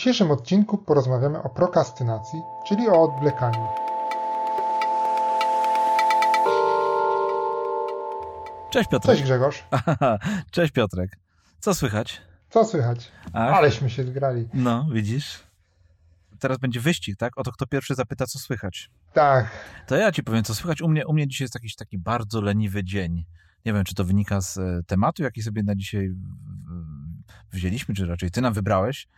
dzisiejszym odcinku porozmawiamy o prokrastynacji, czyli o odwlekaniu. Cześć Piotrek. Cześć Grzegorz. Cześć Piotrek. Co słychać? Co słychać? Ach, Aleśmy się zgrali. No, widzisz? Teraz będzie wyścig, tak? Oto kto pierwszy zapyta, co słychać. Tak, To ja ci powiem, co słychać. U mnie, u mnie dzisiaj jest jakiś taki bardzo leniwy dzień. Nie wiem, czy to wynika z e, tematu, jaki sobie na dzisiaj wzięliśmy, czy raczej ty nam wybrałeś,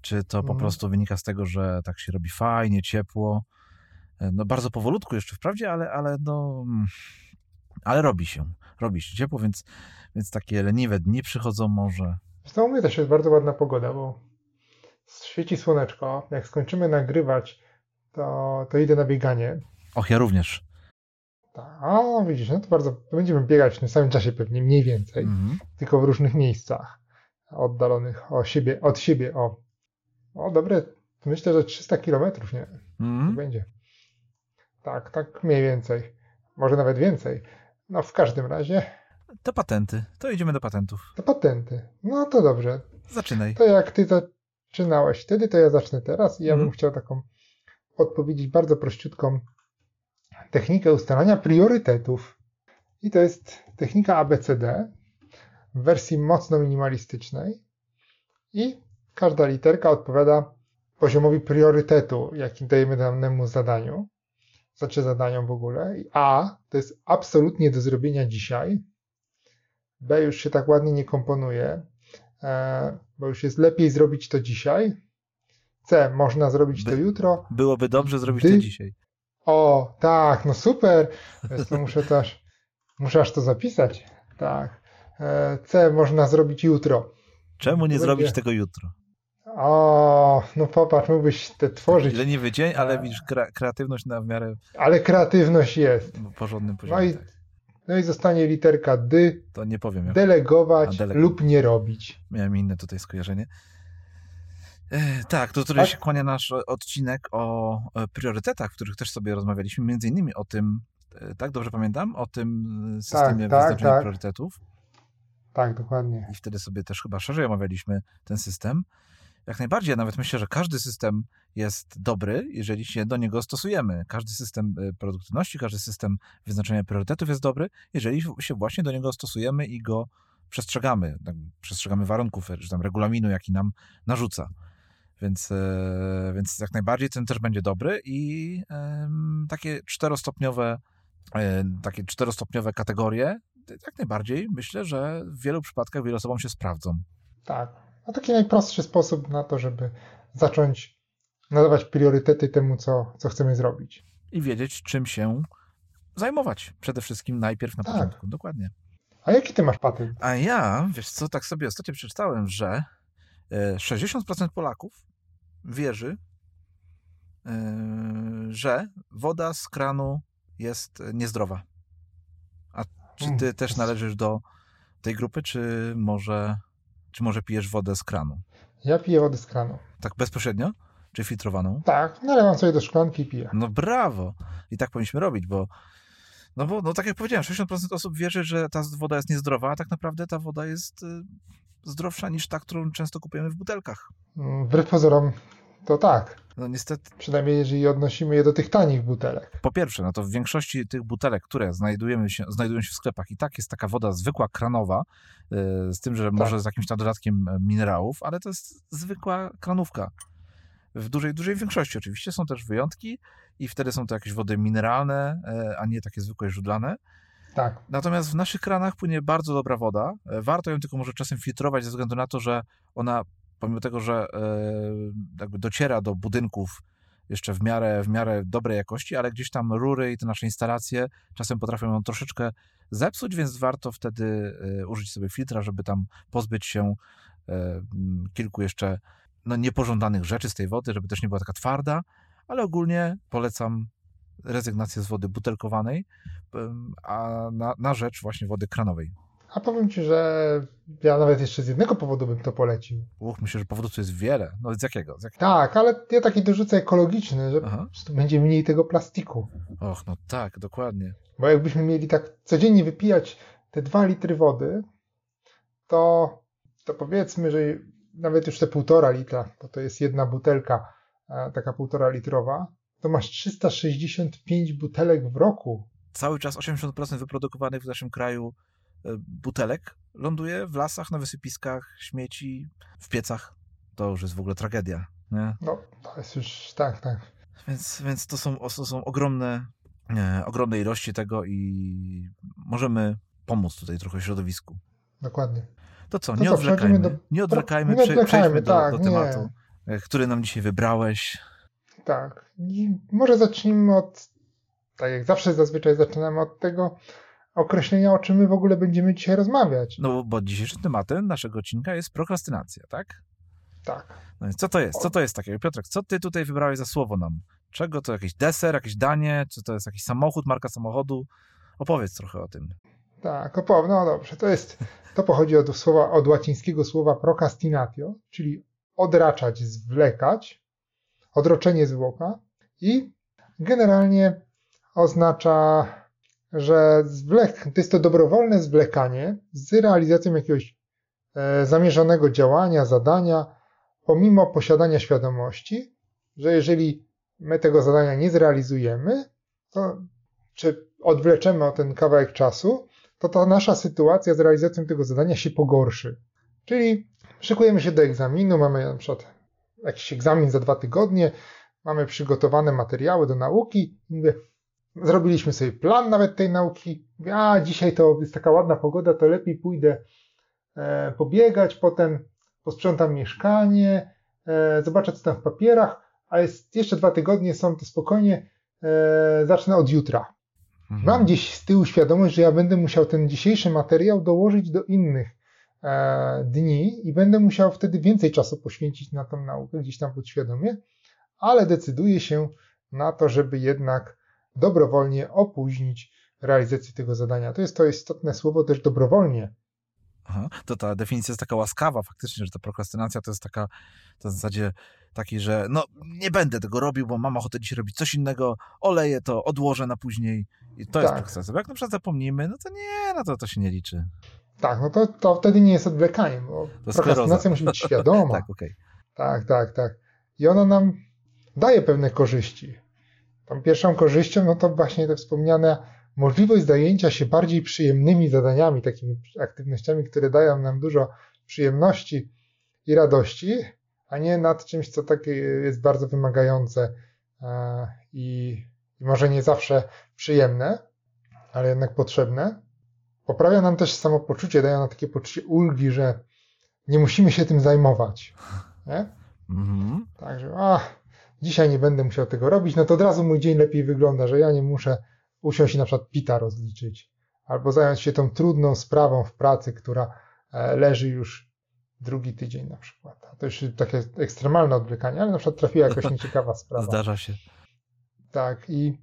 czy to po Mhm. prostu wynika z tego, że tak się robi fajnie, ciepło. E, No bardzo powolutku jeszcze wprawdzie, ale, ale no... mm, Ale robi się. Robi się ciepło, więc, więc takie leniwe dni przychodzą może. zresztą u mnie też jest bardzo ładna pogoda, bo świeci słoneczko. Jak skończymy nagrywać, to, to idę na bieganie. Och, ja również. Tak, A, widzisz, no to bardzo, będziemy biegać w tym samym czasie pewnie, mniej więcej, Mhm. tylko w różnych miejscach oddalonych o siebie, od siebie, o, o dobre, myślę, że 300 kilometrów, nie? Mhm. będzie. Tak, tak mniej więcej. Może nawet więcej. No w każdym razie To patenty. To idziemy do patentów. to patenty. No to dobrze. Zaczynaj. To jak ty zaczynałeś wtedy, to ja zacznę teraz i ja bym Mhm. chciał taką odpowiedzieć bardzo prościutką technikę ustalania priorytetów. I to jest technika ABCD w wersji mocno minimalistycznej i każda literka odpowiada poziomowi priorytetu, jaki dajemy danemu zadaniu, znaczy zadaniom w ogóle. A to jest absolutnie do zrobienia dzisiaj. B już się tak ładnie nie komponuje, e, bo już jest lepiej zrobić to dzisiaj. C można zrobić to By- jutro. Byłoby dobrze zrobić to dzisiaj. O, tak, no super. Co, muszę też, muszę aż to zapisać. Tak. E, C można zrobić jutro. Czemu nie Będzie- zrobić tego jutro? O, no popatrz, mógłbyś te tworzyć, Leniwy dzień, ale Tak. widzisz, kre- kreatywność na w miarę ale kreatywność jest. porządnym No poziomie. i, tak. no i zostanie literka D, To nie powiem, delegować lub nie robić. miałem inne tutaj skojarzenie. E, tak, to tutaj Tak? się kłania nasz odcinek o e, priorytetach, w których też sobie rozmawialiśmy, między innymi o tym, e, tak dobrze pamiętam, o tym e, systemie tak, wyznaczenia tak. priorytetów Tak, dokładnie. i wtedy sobie też chyba szerzej omawialiśmy ten system. Jak najbardziej, nawet myślę, że każdy system jest dobry, jeżeli się do niego stosujemy. Każdy system e, produktywności, każdy system wyznaczenia priorytetów jest dobry, jeżeli się właśnie do niego stosujemy i go przestrzegamy. tak, Przestrzegamy warunków, czy tam regulaminu, jaki nam narzuca. Więc, e, więc jak najbardziej ten też będzie dobry i takie czterostopniowe, e, takie czterostopniowe kategorie, jak najbardziej myślę, że w wielu przypadkach wielu osobom się sprawdzą. Tak. A taki najprostszy sposób na to, żeby zacząć nadawać priorytety temu, co, co chcemy zrobić. i wiedzieć, czym się zajmować. Przede wszystkim najpierw na Tak. początku. Dokładnie. A jaki ty masz patent? A ja, wiesz co, tak sobie ostatnio przeczytałem, że e, 60% Polaków wierzy, e, że woda z kranu jest niezdrowa. A czy ty Mm, też należysz do tej grupy, czy może, czy może pijesz wodę z kranu? Ja piję wodę z kranu. Tak bezpośrednio? Czy filtrowaną? Tak, nalewam sobie do szklanki i piję. No brawo! I tak powinniśmy robić, bo no bo, no tak jak powiedziałem, 60% osób wierzy, że ta woda jest niezdrowa, a tak naprawdę ta woda jest y, zdrowsza niż ta, którą często kupujemy w butelkach. Mm, Wbrew pozorom, to tak. No niestety, Przynajmniej jeżeli odnosimy je do tych tanich butelek. po pierwsze, no to w większości tych butelek, które znajdujemy się, znajdują się w sklepach i tak jest taka woda zwykła, kranowa, y, z tym, że może z jakimś tam dodatkiem e, minerałów, ale to jest zwykła kranówka. W dużej, dużej większości oczywiście są też wyjątki i wtedy są to jakieś wody mineralne, e, a nie takie zwykłe źródlane. Tak. Natomiast w naszych kranach płynie bardzo dobra woda. E, Warto ją tylko może czasem filtrować ze względu na to, że ona, pomimo tego, że e, jakby dociera do budynków jeszcze w miarę, w miarę dobrej jakości, ale gdzieś tam rury i te nasze instalacje czasem potrafią ją troszeczkę zepsuć, więc warto wtedy e, użyć sobie filtra, żeby tam pozbyć się e, kilku jeszcze no, niepożądanych rzeczy z tej wody, żeby też nie była taka twarda, ale ogólnie polecam rezygnację z wody butelkowanej, a na, na rzecz właśnie wody kranowej. A powiem ci, że ja nawet jeszcze z jednego powodu bym to polecił. Uch, myślę, że powodów tu jest wiele. No z jakiego? Z jakiego? Tak, ale ja taki dorzucę ekologiczny, że Aha. będzie mniej tego plastiku. Och, no tak, dokładnie. Bo jakbyśmy mieli tak codziennie wypijać te dwa litry wody, to, to powiedzmy, że nawet już te półtora litra, bo to jest jedna butelka, e, taka półtora litrowa, to masz 365 butelek w roku. Cały czas 80% wyprodukowanych w naszym kraju butelek ląduje w lasach, na wysypiskach, śmieci, w piecach. To już jest w ogóle tragedia. Nie? No, to jest już, tak, tak. Więc, więc to są, to są ogromne, e, ogromne ilości tego i możemy pomóc tutaj trochę środowisku. Dokładnie. To co, nie, odwlekajmy, do... nie odwlekajmy, nie odwlekajmy, przejdźmy tak, do, do tematu, nie. który nam dzisiaj wybrałeś. Tak. I może zacznijmy od, tak jak zawsze zazwyczaj zaczynamy od tego określenia, o czym my w ogóle będziemy dzisiaj rozmawiać. No bo dzisiejszym tematem naszego odcinka jest prokrastynacja, tak? Tak. No więc co to jest? Co to jest takiego? Piotrek, co ty tutaj wybrałeś za słowo nam? Czego to? Jakiś deser, jakieś danie? Czy to jest jakiś samochód, marka samochodu? Opowiedz trochę o tym. Tak, opowiem. No dobrze, to jest, to pochodzi od słowa, od łacińskiego słowa procrastinatio, czyli odraczać, zwlekać, odroczenie zwłoka i generalnie oznacza, że zwlek, to jest to dobrowolne zwlekanie z realizacją jakiegoś e, zamierzonego działania, zadania, pomimo posiadania świadomości, że jeżeli my tego zadania nie zrealizujemy, to czy odwleczemy o ten kawałek czasu, to ta nasza sytuacja z realizacją tego zadania się pogorszy. Czyli szykujemy się do egzaminu, mamy na przykład jakiś egzamin za dwa tygodnie, mamy przygotowane materiały do nauki, mówię, zrobiliśmy sobie plan nawet tej nauki, a dzisiaj to jest taka ładna pogoda, to lepiej pójdę e, pobiegać, potem posprzątam mieszkanie, e, zobaczę co tam w papierach, a jest jeszcze dwa tygodnie, są to spokojnie, e, zacznę od jutra. Mhm. Mam gdzieś z tyłu świadomość, że ja będę musiał ten dzisiejszy materiał dołożyć do innych e, dni i będę musiał wtedy więcej czasu poświęcić na tą naukę, gdzieś tam podświadomie, ale decyduję się na to, żeby jednak dobrowolnie opóźnić realizację tego zadania. To jest to istotne słowo też dobrowolnie. Aha, to ta definicja jest taka łaskawa faktycznie, że ta prokrastynacja to jest taka to w zasadzie taki, że no nie będę tego robił, bo mam ochotę dziś robić coś innego, oleję to, odłożę na później i to tak. jest prokrastynacja. Bo jak na przykład zapomnimy, no to nie, no to, to się nie liczy. Tak, no to, to wtedy nie jest odwlekaniem, bo to prokrastynacja musi być świadoma. tak. Okay. Tak, tak, tak. I ona nam daje pewne korzyści. Tą pierwszą korzyścią, no to właśnie te wspomniane możliwość zajęcia się bardziej przyjemnymi zadaniami, takimi aktywnościami, które dają nam dużo przyjemności i radości, a nie nad czymś, co takie jest bardzo wymagające e, i, może nie zawsze przyjemne, ale jednak potrzebne. Poprawia nam też samopoczucie, daje nam takie poczucie ulgi, że nie musimy się tym zajmować. Nie? Mhm. Także, a, dzisiaj nie będę musiał tego robić, no to od razu mój dzień lepiej wygląda, że ja nie muszę usiąść i na przykład pita rozliczyć, albo zająć się tą trudną sprawą w pracy, która e, leży już drugi tydzień na przykład. To już takie ekstremalne odwlekanie, ale na przykład trafiła jakaś nieciekawa sprawa. Zdarza się. Tak i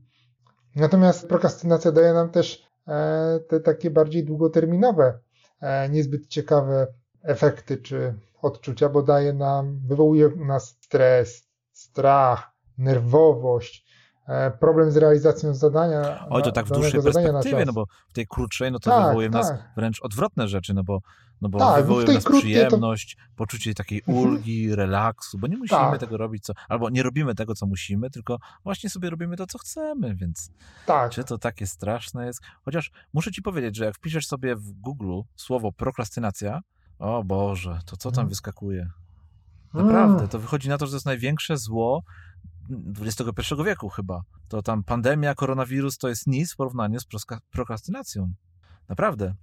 natomiast prokrastynacja daje nam też e, te takie bardziej długoterminowe, e, niezbyt ciekawe efekty czy odczucia, bo daje nam, wywołuje u nas stres, strach, nerwowość, E, problem z realizacją zadania. Oj, to tak w dłuższej perspektywie, no bo w tej krótszej, no to tak, wywołuje w nas tak. wręcz odwrotne rzeczy, no bo, no bo tak, wywołuje w nas przyjemność, to... poczucie takiej mhm. ulgi, relaksu, bo nie musimy tak. tego robić, co, albo nie robimy tego, co musimy, tylko właśnie sobie robimy to, co chcemy, więc tak. czy to takie straszne jest? Chociaż muszę ci powiedzieć, że jak wpiszesz sobie w Google słowo prokrastynacja, o Boże, to co tam hmm. wyskakuje? Naprawdę, to wychodzi na to, że to jest największe zło, XXI wieku chyba. To tam pandemia, koronawirus to jest nic w porównaniu z prokrastynacją. Naprawdę.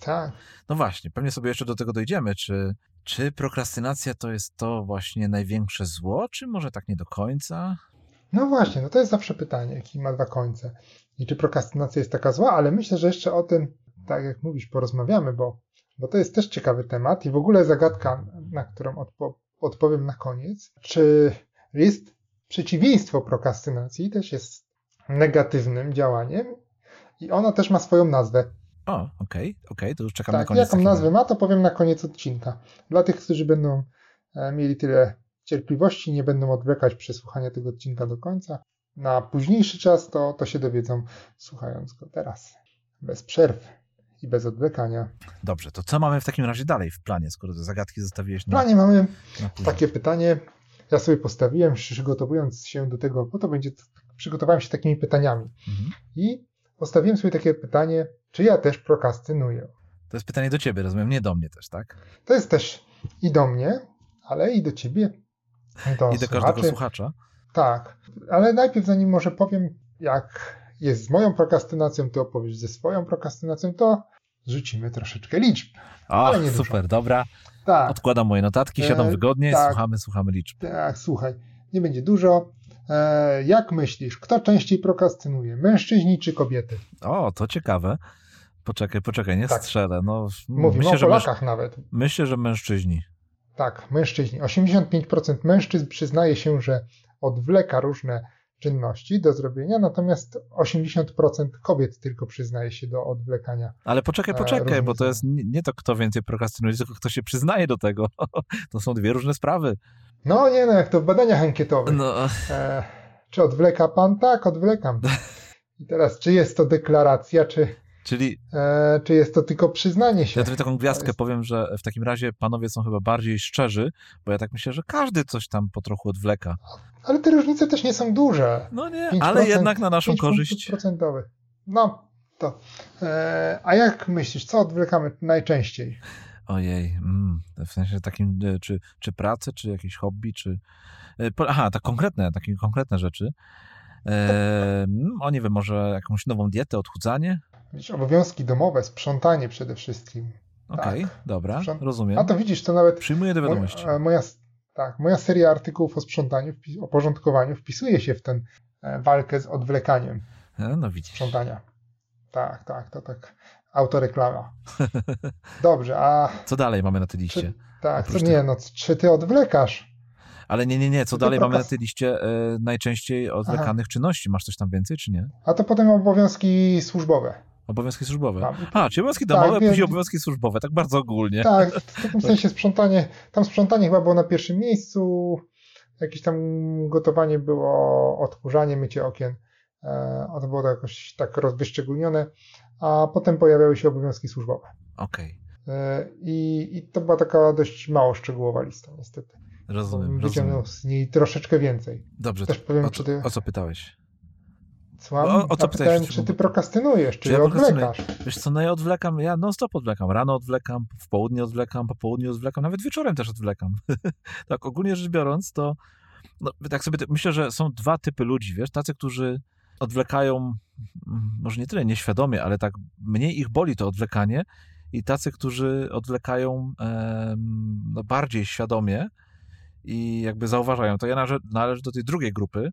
Tak. No właśnie, pewnie sobie jeszcze do tego dojdziemy, czy, czy prokrastynacja to jest to właśnie największe zło, czy może tak nie do końca? No właśnie, no to jest zawsze pytanie, jaki ma dwa końce. I czy prokrastynacja jest taka zła, ale myślę, że jeszcze o tym, tak jak mówisz, porozmawiamy, bo, bo to jest też ciekawy temat i w ogóle zagadka, na którą odpo odpowiem na koniec. Czy jest przeciwieństwo prokrastynacji też jest negatywnym działaniem i ona też ma swoją nazwę. O, okej, okay, okej, okay, to już czekam tak, na koniec. Jaką nazwę ma, to powiem na koniec odcinka. Dla tych, którzy będą e, mieli tyle cierpliwości, nie będą odwlekać przesłuchania tego odcinka do końca. Na późniejszy czas to, to się dowiedzą słuchając go teraz. Bez przerwy. I bez odwlekania. Dobrze, to co mamy w takim razie dalej w planie, skoro te zagadki zostawiłeś W na, planie mamy takie pytanie. Ja sobie postawiłem, przygotowując się do tego, bo to będzie, przygotowałem się takimi pytaniami. Mhm. I postawiłem sobie takie pytanie, czy ja też prokrastynuję. To jest pytanie do ciebie, rozumiem, nie do mnie też, tak? To jest też i do mnie, ale i do ciebie. Do I do każdego słuchaczy. słuchacza. Tak, ale najpierw zanim może powiem, jak jest z moją prokrastynacją, ty opowiesz ze swoją prokrastynacją, to rzucimy troszeczkę liczb. O, super, dobra. Tak, Odkładam moje notatki, siadam E, wygodnie, tak. słuchamy, słuchamy liczb. tak, słuchaj, nie będzie dużo. E, jak myślisz, kto częściej prokrastynuje, mężczyźni czy kobiety? O, to ciekawe. Poczekaj, poczekaj, nie Tak. strzelę. No, Mówimy myślę, o. Polakach nawet. myślę, że mężczyźni. Tak, mężczyźni. 85% mężczyzn przyznaje się, że odwleka różne czynności do zrobienia, natomiast 80% kobiet tylko przyznaje się do odwlekania. Ale poczekaj, E, poczekaj, bo to jest nie nie to, kto więcej prokrastynuje, tylko kto się przyznaje do tego. To są dwie różne sprawy. No nie no, jak to w badaniach ankietowych. No, E, czy odwleka pan? Tak, odwlekam. I teraz, czy jest to deklaracja, czy, czyli e, czy jest to tylko przyznanie się? ja tutaj taką gwiazdkę jest- powiem, że w takim razie panowie są chyba bardziej szczerzy, bo ja tak myślę, że każdy coś tam po trochu odwleka. Ale te różnice też nie są duże. No nie, 5%, ale jednak na naszą 5 korzyść. punktów procentowych. No, to. E, a jak myślisz, co odwlekamy najczęściej? Ojej, mm, w sensie takim, e, czy, czy pracę, czy jakieś hobby, czy... e, Aha, tak konkretne, takie konkretne rzeczy. E, mm, o nie wiem, może jakąś nową dietę, odchudzanie? Widzisz, obowiązki domowe, sprzątanie przede wszystkim. Okej, Tak. dobra, Sprząt- rozumiem. A to widzisz, to nawet Przyjmuję do wiadomości. Moja, e, moja, tak, moja seria artykułów o sprzątaniu, o porządkowaniu wpisuje się w ten e, walkę z odwlekaniem E, No widzisz. sprzątania. Tak, tak, to tak. Autoreklama. Dobrze, a Co dalej mamy na tej liście? czy, tak, co nie, no czy ty odwlekasz? Ale nie, nie, nie, co dalej mamy na tej liście e, najczęściej odwlekanych czynności? Masz coś tam więcej, czy nie? A to potem obowiązki służbowe. Obowiązki służbowe. Mam. A, czyli obowiązki Tak, domowe, wiem. później obowiązki służbowe, tak bardzo ogólnie. Tak, w takim sensie sprzątanie, tam sprzątanie chyba było na pierwszym miejscu, jakieś tam gotowanie było, odkurzanie, mycie okien, e, to było jakoś tak rozwyszczególnione, a potem pojawiały się obowiązki służbowe. Okej, E, I, I to była taka dość mało szczegółowa lista, niestety. rozumiem, wyciągnął z niej troszeczkę więcej. Dobrze, Też powiem, o, co, ty- o co pytałeś? Słucham? O- o co pytałeś pytałem, czy ty prokrastynujesz, czy, Czy ja odwlekasz? Wiesz co, no ja odwlekam, ja non stop odwlekam. Rano odwlekam, w południe odwlekam, po południu odwlekam, nawet wieczorem też odwlekam. tak, ogólnie rzecz biorąc, to no, tak sobie myślę, że są dwa typy ludzi, wiesz, tacy, którzy odwlekają, mm, może nie tyle nieświadomie, ale tak mniej ich boli to odwlekanie i tacy, którzy odwlekają em, no, bardziej świadomie i jakby zauważają. To ja należę, należę do tej drugiej grupy,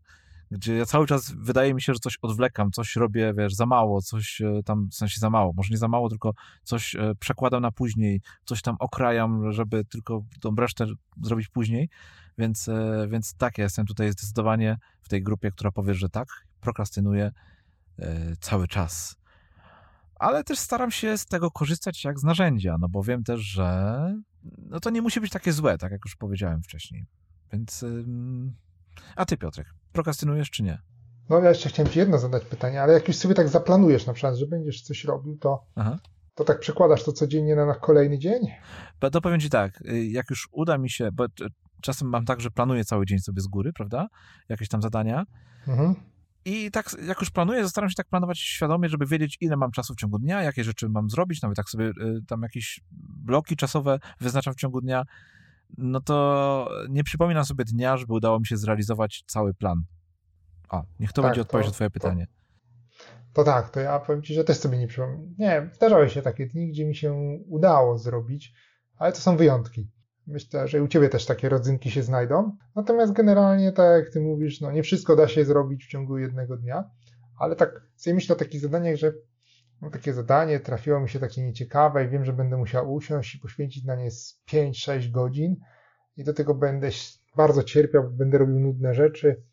gdzie ja cały czas wydaje mi się, że coś odwlekam, coś robię, wiesz, za mało, coś e, tam, w sensie za mało, może nie za mało, tylko coś e, przekładam na później, coś tam okrajam, żeby tylko tą resztę zrobić później, więc, e, więc tak, ja jestem tutaj zdecydowanie w tej grupie, która powie, że tak, prokrastynuję cały czas. Ale też staram się z tego korzystać jak z narzędzia, no bo wiem też, że no to nie musi być takie złe, tak jak już powiedziałem wcześniej. Więc... A ty, Piotrek, prokrastynujesz czy nie? No ja jeszcze chciałem ci jedno zadać pytanie, ale jak już sobie tak zaplanujesz na przykład, że będziesz coś robił, to, Aha. to tak przekładasz to codziennie na, na kolejny dzień? Bo To powiem ci tak, y, jak już uda mi się, bo czasem mam tak, że planuję cały dzień sobie z góry, prawda? Jakieś tam zadania. Mhm. I tak, jak już planuję, staram się tak planować świadomie, żeby wiedzieć, ile mam czasu w ciągu dnia, jakie rzeczy mam zrobić, nawet tak sobie y, tam jakieś bloki czasowe wyznaczam w ciągu dnia. No to nie przypominam sobie dnia, żeby udało mi się zrealizować cały plan. O, niech to Tak, będzie odpowiedź to- na twoje pytanie. To tak, to ja powiem ci, że też sobie nie przypomnę. Nie, zdarzały się takie dni, gdzie mi się udało zrobić, ale to są wyjątki. Myślę, że u ciebie też takie rodzynki się znajdą. Natomiast generalnie, tak jak ty mówisz, no nie wszystko da się zrobić w ciągu jednego dnia, ale tak sobie myślę o takich zadaniach, że no, takie zadanie trafiło mi się takie nieciekawe i wiem, że będę musiał usiąść i poświęcić na nie z 5-6 godzin i do tego będę bardzo cierpiał, będę robił nudne rzeczy.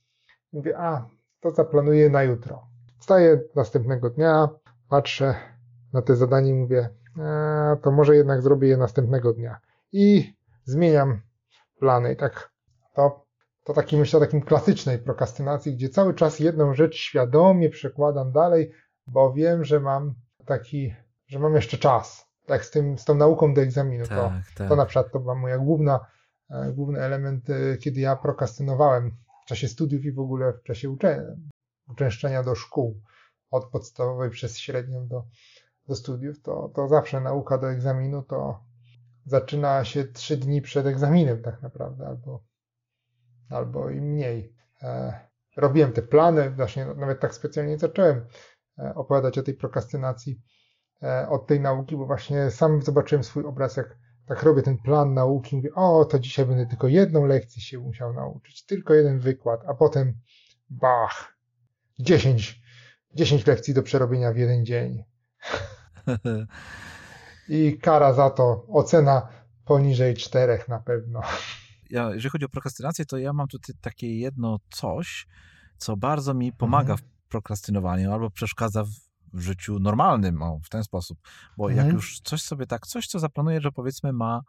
Mówię, a, to zaplanuję na jutro. Wstaję następnego dnia, patrzę na te zadanie i mówię, a, to może jednak zrobię je następnego dnia. I zmieniam plany. I tak to, to taki myślę o takim klasycznej prokrastynacji, gdzie cały czas jedną rzecz świadomie przekładam dalej, bo wiem, że mam taki że mam jeszcze czas. Tak z, tym, z tą nauką do egzaminu. Tak, to, tak. to na przykład to była moja główna, e, główny element, e, kiedy ja prokrastynowałem w czasie studiów i w ogóle w czasie uczenia, uczęszczania do szkół, od podstawowej przez średnią do, do studiów, to, to zawsze nauka do egzaminu to zaczyna się trzy dni przed egzaminem tak naprawdę, albo, albo i mniej. E, robiłem te plany, właśnie nawet tak specjalnie zacząłem opowiadać o tej prokrastynacji e, od tej nauki, bo właśnie sam zobaczyłem swój obraz, jak tak robię ten plan nauki, mówię, o, to dzisiaj będę tylko jedną lekcję się musiał nauczyć, tylko jeden wykład, a potem bach, 10, 10 lekcji do przerobienia w jeden dzień. I kara za to, ocena poniżej czterech na pewno. Ja, jeżeli chodzi o prokrastynację, to ja mam tutaj takie jedno coś, co bardzo mi pomaga Mhm. Prokrastynowaniu albo przeszkadza w, w życiu normalnym, o, w ten sposób. Bo jak Mhm. już coś sobie tak, coś co zaplanuję, że powiedzmy ma,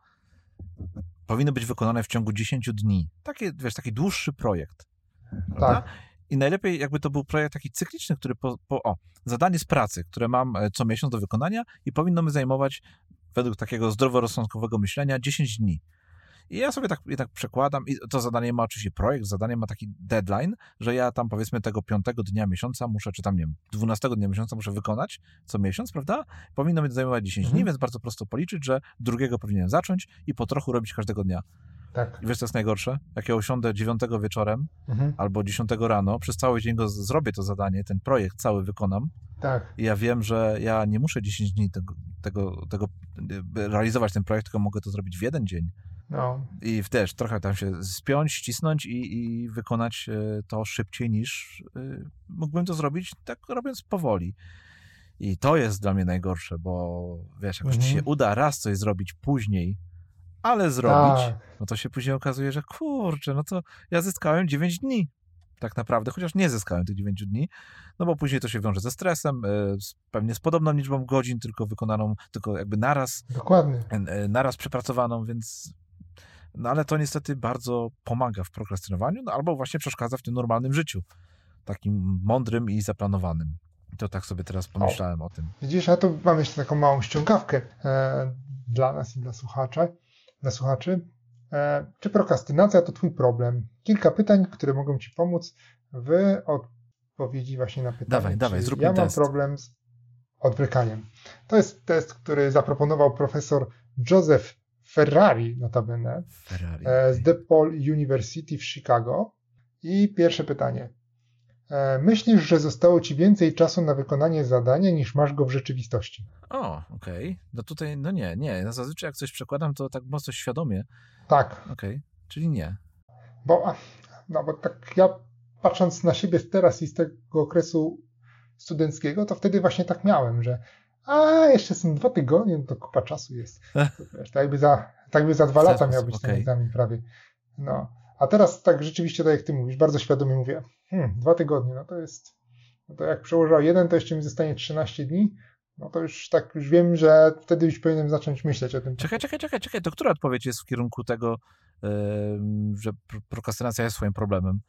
powinno być wykonane w ciągu 10 dni. Takie, wiesz, taki dłuższy projekt. Prawda? Tak, I najlepiej jakby to był projekt taki cykliczny, który po, po, o, zadanie z pracy, które mam e, co miesiąc do wykonania i powinno mi zajmować według takiego zdroworozsądkowego myślenia 10 dni. I ja sobie tak jednak przekładam, i to zadanie ma oczywiście projekt, zadanie ma taki deadline, że ja tam powiedzmy tego piątego dnia miesiąca muszę, czy tam nie wiem, 12 dnia miesiąca muszę wykonać co miesiąc, prawda? Powinno mi to zajmować 10 dni, Mhm. więc bardzo prosto policzyć, że drugiego powinienem zacząć i po trochu robić każdego dnia. tak. I wiesz, co jest najgorsze? Jak ja usiądę 9 wieczorem, Mhm. albo 10 rano, przez cały dzień go zrobię to zadanie, ten projekt cały wykonam Tak, i ja wiem, że ja nie muszę 10 dni tego, tego, tego y, realizować ten projekt, tylko mogę to zrobić w jeden dzień no, i też trochę tam się spiąć, ścisnąć i, i wykonać y, to szybciej niż y, mógłbym to zrobić tak robiąc powoli. I to jest dla mnie najgorsze, bo wiesz, jak już ci Mhm. się uda raz coś zrobić później, ale zrobić, tak, no to się później okazuje, że kurczę, no to ja zyskałem 9 dni tak naprawdę, chociaż nie zyskałem tych 9 dni, no bo później to się wiąże ze stresem, z, pewnie z podobną liczbą godzin, tylko wykonaną, tylko jakby naraz, dokładnie. naraz przepracowaną, więc no ale to niestety bardzo pomaga w prokrastynowaniu, no albo właśnie przeszkadza w tym normalnym życiu, takim mądrym i zaplanowanym. I to tak sobie teraz pomyślałem o tym. Widzisz, ja tu mam jeszcze taką małą ściągawkę e, dla nas i dla słuchacza, dla słuchaczy. E, czy prokrastynacja to Twój problem? Kilka pytań, które mogą Ci pomóc w odpowiedzi właśnie na pytanie. Dawaj, dawaj, zróbmy Ja mam test. problem z odwlekaniem. To jest test, który zaproponował profesor Joseph Ferrari, notabene, Ferrari. e, z DePaul University w Chicago. I pierwsze pytanie. E, Myślisz, że zostało Ci więcej czasu na wykonanie zadania niż masz go w rzeczywistości? O, okej. No tutaj, no nie, nie. No zazwyczaj jak coś przekładam, to tak mocno świadomie. Tak, Okej, czyli nie. bo, no, bo tak ja patrząc na siebie teraz i z tego okresu studenckiego, to wtedy właśnie tak miałem, że a jeszcze są dwa tygodnie, no to kupa czasu jest. Wiesz, tak jakby za, tak jakby za dwa ten lata miał być ten okej. egzamin prawie. No. A teraz tak rzeczywiście, tak jak ty mówisz, bardzo świadomie mówię, hmm, dwa tygodnie, no to jest, no to jak przełożył jeden, to jeszcze mi zostanie 13 dni, no to już tak już wiem, że wtedy już powinienem zacząć myśleć o tym. Czekaj, czekaj, czekaj, czekaj. To która odpowiedź jest w kierunku tego, em, że pr- prokrastynacja jest swoim problemem?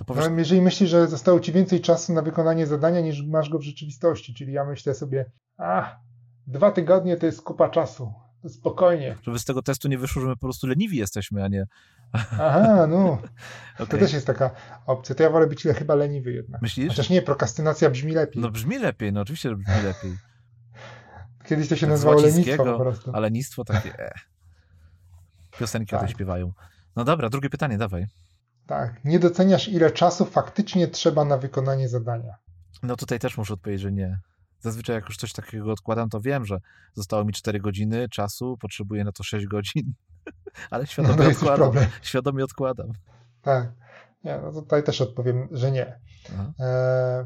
To powiesz, No, jeżeli myślisz, że zostało ci więcej czasu na wykonanie zadania niż masz go w rzeczywistości, czyli ja myślę sobie, a dwa tygodnie to jest kupa czasu, to spokojnie. żeby z tego testu nie wyszło, że my po prostu leniwi jesteśmy, a nie... Aha, no, to Okej. też jest taka opcja. To ja wolę być chyba leniwy jednak. Myślisz? Chociaż nie, prokrastynacja brzmi lepiej. No brzmi lepiej, no oczywiście, że brzmi lepiej. Kiedyś to się tak nazywało lenistwo po prostu. Ale nictwo takie... E. Piosenki o tym Tak. śpiewają. No dobra, drugie pytanie, dawaj. Tak, nie doceniasz ile czasu faktycznie trzeba na wykonanie zadania. No tutaj też muszę odpowiedzieć, że nie. Zazwyczaj jak już coś takiego odkładam, to wiem, że zostało mi 4 godziny czasu, potrzebuję na to 6 godzin, ale No świadomie już odkładam. problem. Świadomie odkładam. Tak. Nie, no tutaj też odpowiem, że nie. Eee,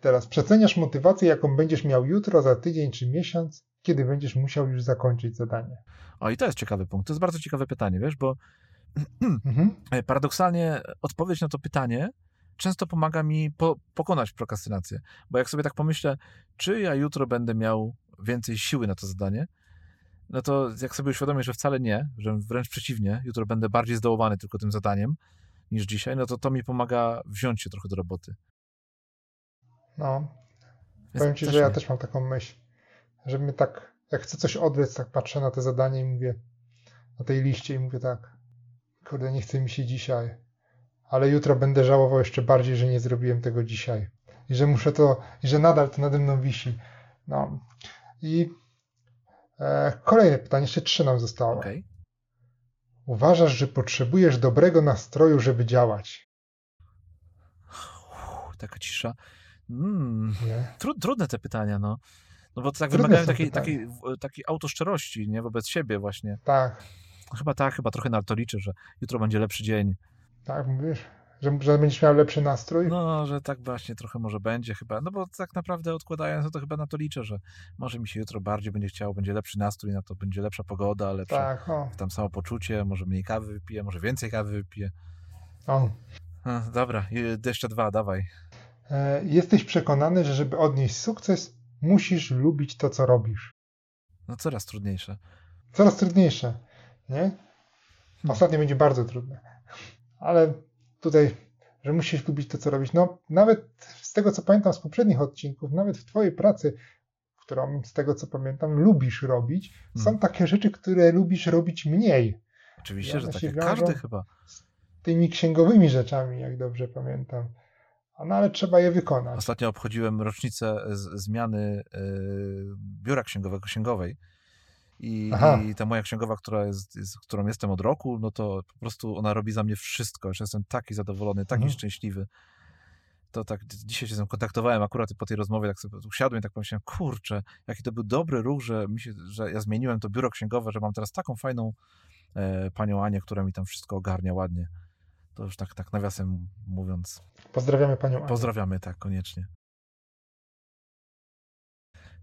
teraz przeceniasz motywację, jaką będziesz miał jutro, za tydzień czy miesiąc, kiedy będziesz musiał już zakończyć zadanie. O, i to jest ciekawy punkt. To jest bardzo ciekawe pytanie, wiesz, bo Mhm. e, paradoksalnie odpowiedź na to pytanie często pomaga mi po, pokonać prokrastynację. Bo jak sobie tak pomyślę, czy ja jutro będę miał więcej siły na to zadanie, no to jak sobie uświadomię, że wcale nie, że wręcz przeciwnie, jutro będę bardziej zdołowany tylko tym zadaniem niż dzisiaj, no to to mi pomaga wziąć się trochę do roboty. No, Więc powiem Ci, że ja nie. też mam taką myśl. że mnie tak, jak chcę coś odwlec, tak patrzę na te zadanie i mówię, na tej liście i mówię tak, kurde, nie chce mi się dzisiaj, ale jutro będę żałował jeszcze bardziej, że nie zrobiłem tego dzisiaj i że muszę to, i że nadal to nade mną wisi. No i e, kolejne pytanie, jeszcze trzy nam zostało. Okay. Uważasz, że potrzebujesz dobrego nastroju, żeby działać? Uff, taka cisza. Mm, Nie? tru, trudne te pytania, no. No bo to tak Trudne wymagają takiej, takiej, takiej autoszczerości, nie? Wobec siebie właśnie. Tak, Chyba tak, chyba trochę na to liczę, że jutro będzie lepszy dzień. tak mówisz, że, że będziesz miał lepszy nastrój? No, że tak właśnie trochę może będzie chyba. No bo tak naprawdę odkładając, no to chyba na to liczę, że może mi się jutro bardziej będzie chciało, będzie lepszy nastrój na to, będzie lepsza pogoda, lepsze tak, o, tam samopoczucie, może mniej kawy wypiję, może więcej kawy wypiję. o. A, dobra, jeszcze dwa, dawaj. E, jesteś przekonany, że żeby odnieść sukces, musisz lubić to, co robisz. No coraz trudniejsze. Coraz trudniejsze, nie? Ostatnio będzie bardzo trudne. Ale tutaj, że musisz lubić to, co robisz. No, nawet z tego, co pamiętam z poprzednich odcinków, nawet w Twojej pracy, którą z tego, co pamiętam, lubisz robić, są Hmm. takie rzeczy, które lubisz robić mniej. Oczywiście, że tak jak każdy chyba. Tymi księgowymi rzeczami, jak dobrze pamiętam. No, ale trzeba je wykonać. Ostatnio obchodziłem rocznicę z, zmiany y, biura księgowego, księgowej. I. I ta moja księgowa, która jest, jest, którą jestem od roku, no to po prostu ona robi za mnie wszystko. Już jestem taki zadowolony, taki Mhm. szczęśliwy. To tak, dzisiaj się z nią kontaktowałem akurat po tej rozmowie, tak sobie usiadłem i tak pomyślałem, kurczę, jaki to był dobry ruch, że, mi się, że ja zmieniłem to biuro księgowe, że mam teraz taką fajną e, panią Anię, która mi tam wszystko ogarnia ładnie. To już tak, tak nawiasem mówiąc. Pozdrawiamy Panią Anię. Pozdrawiamy, tak, koniecznie.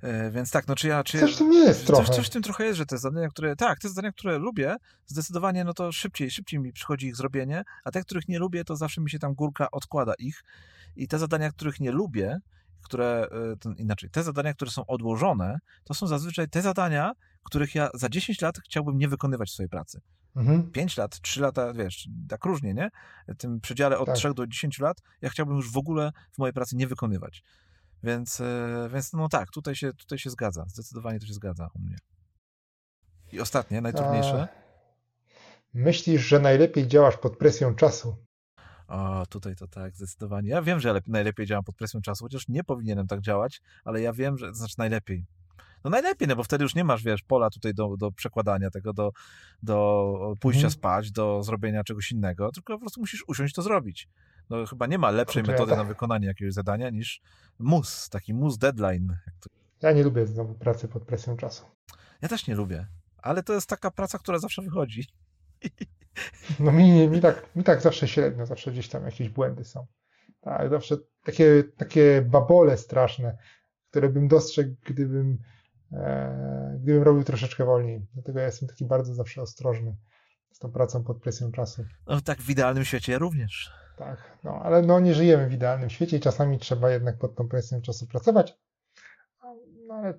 E, więc tak, no czy ja... Czy Coś w tym jest trochę. coś w tym trochę jest, że te zadania, które... Tak, te zadania, które lubię, zdecydowanie, no to szybciej, szybciej mi przychodzi ich zrobienie, a te, których nie lubię, to zawsze mi się tam górka odkłada ich. I te zadania, których nie lubię, które... e, inaczej, te zadania, które są odłożone, to są zazwyczaj te zadania, których ja za 10 lat chciałbym nie wykonywać w swojej pracy. Mhm. 5 lat, 3 lata, wiesz, tak różnie, nie? W tym przedziale od Tak. 3 do 10 lat ja chciałbym już w ogóle w mojej pracy nie wykonywać. Więc, e, więc no tak, tutaj się, tutaj się zgadza. Zdecydowanie to się zgadza u mnie. I ostatnie, najtrudniejsze. A, Myślisz, że najlepiej działasz pod presją czasu? O, tutaj to tak, zdecydowanie. Ja wiem, że ja lep- najlepiej działam pod presją czasu, chociaż nie powinienem tak działać, ale ja wiem, że to znaczy najlepiej. No najlepiej, no bo wtedy już nie masz, wiesz, pola tutaj do, do przekładania tego, do, do pójścia Mhm. spać, do zrobienia czegoś innego, tylko po prostu musisz usiąść to zrobić. No chyba nie ma lepszej Kurczę, ja metody tak- na wykonanie jakiegoś zadania niż mus, taki mus deadline. Ja nie lubię znowu pracy pod presją czasu. Ja też nie lubię, ale to jest taka praca, która zawsze wychodzi. No mi, mi, tak, mi tak zawsze średnio, zawsze gdzieś tam jakieś błędy są. Tak, zawsze takie, takie babole straszne, które bym dostrzegł, gdybym, e, gdybym robił troszeczkę wolniej. Dlatego ja jestem taki bardzo zawsze ostrożny z tą pracą pod presją czasu. No tak w idealnym świecie ja również. Tak, no ale no nie żyjemy w idealnym świecie i czasami trzeba jednak pod tą presją czasu pracować. No ale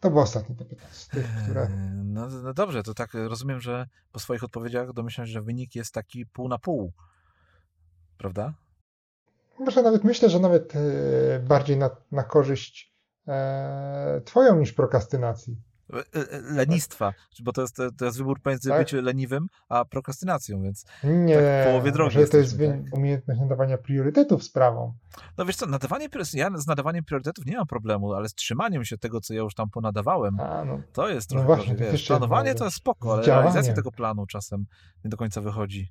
to było ostatnie to pytanie z tych, które... Eee, No, no dobrze, to tak rozumiem, że po swoich odpowiedziach domyślam się, że wynik jest taki pół na pół. Prawda? Może nawet myślę, że nawet e, bardziej na, na korzyść e, twoją niż prokrastynacji. E, e, Lenistwa, bo to jest, to jest wybór pomiędzy Tak. byciem leniwym a prokastynacją, więc Nie, Tak w połowie drogi może to jest wy- umiejętność nadawania priorytetów sprawą. no wiesz co, nadawanie, ja z nadawaniem priorytetów nie mam problemu, ale z trzymaniem się tego, co ja już tam ponadawałem, A, no, to jest No trochę właśnie, gorzej, wiesz, planowanie to jest spoko, ale realizacja tego planu czasem nie do końca wychodzi.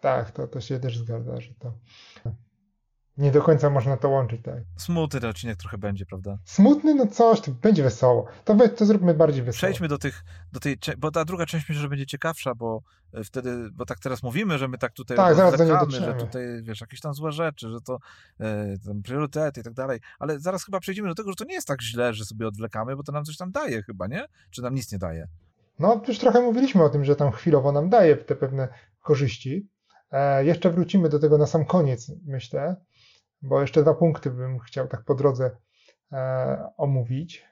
tak, to, to się też zgadza, że to nie do końca można to łączyć. Tak. Smutny ten odcinek trochę będzie, prawda? Smutny, no coś, to będzie wesoło. To, we, to zróbmy bardziej wesoło. Przejdźmy do tych, do tej, bo ta druga część myślę, że będzie ciekawsza, bo e, wtedy, bo tak teraz mówimy, że my tak tutaj Tak, zaraz że tutaj, wiesz, jakieś tam złe rzeczy, że to e, tam priorytety i tak dalej, ale zaraz chyba przejdziemy do tego, że to nie jest tak źle, że sobie odwlekamy, bo to nam coś tam daje chyba, nie? Czy nam nic nie daje? No, już trochę mówiliśmy o tym, że tam chwilowo nam daje te pewne korzyści. E, jeszcze wrócimy do tego na sam koniec, myślę, bo jeszcze dwa punkty bym chciał tak po drodze e, omówić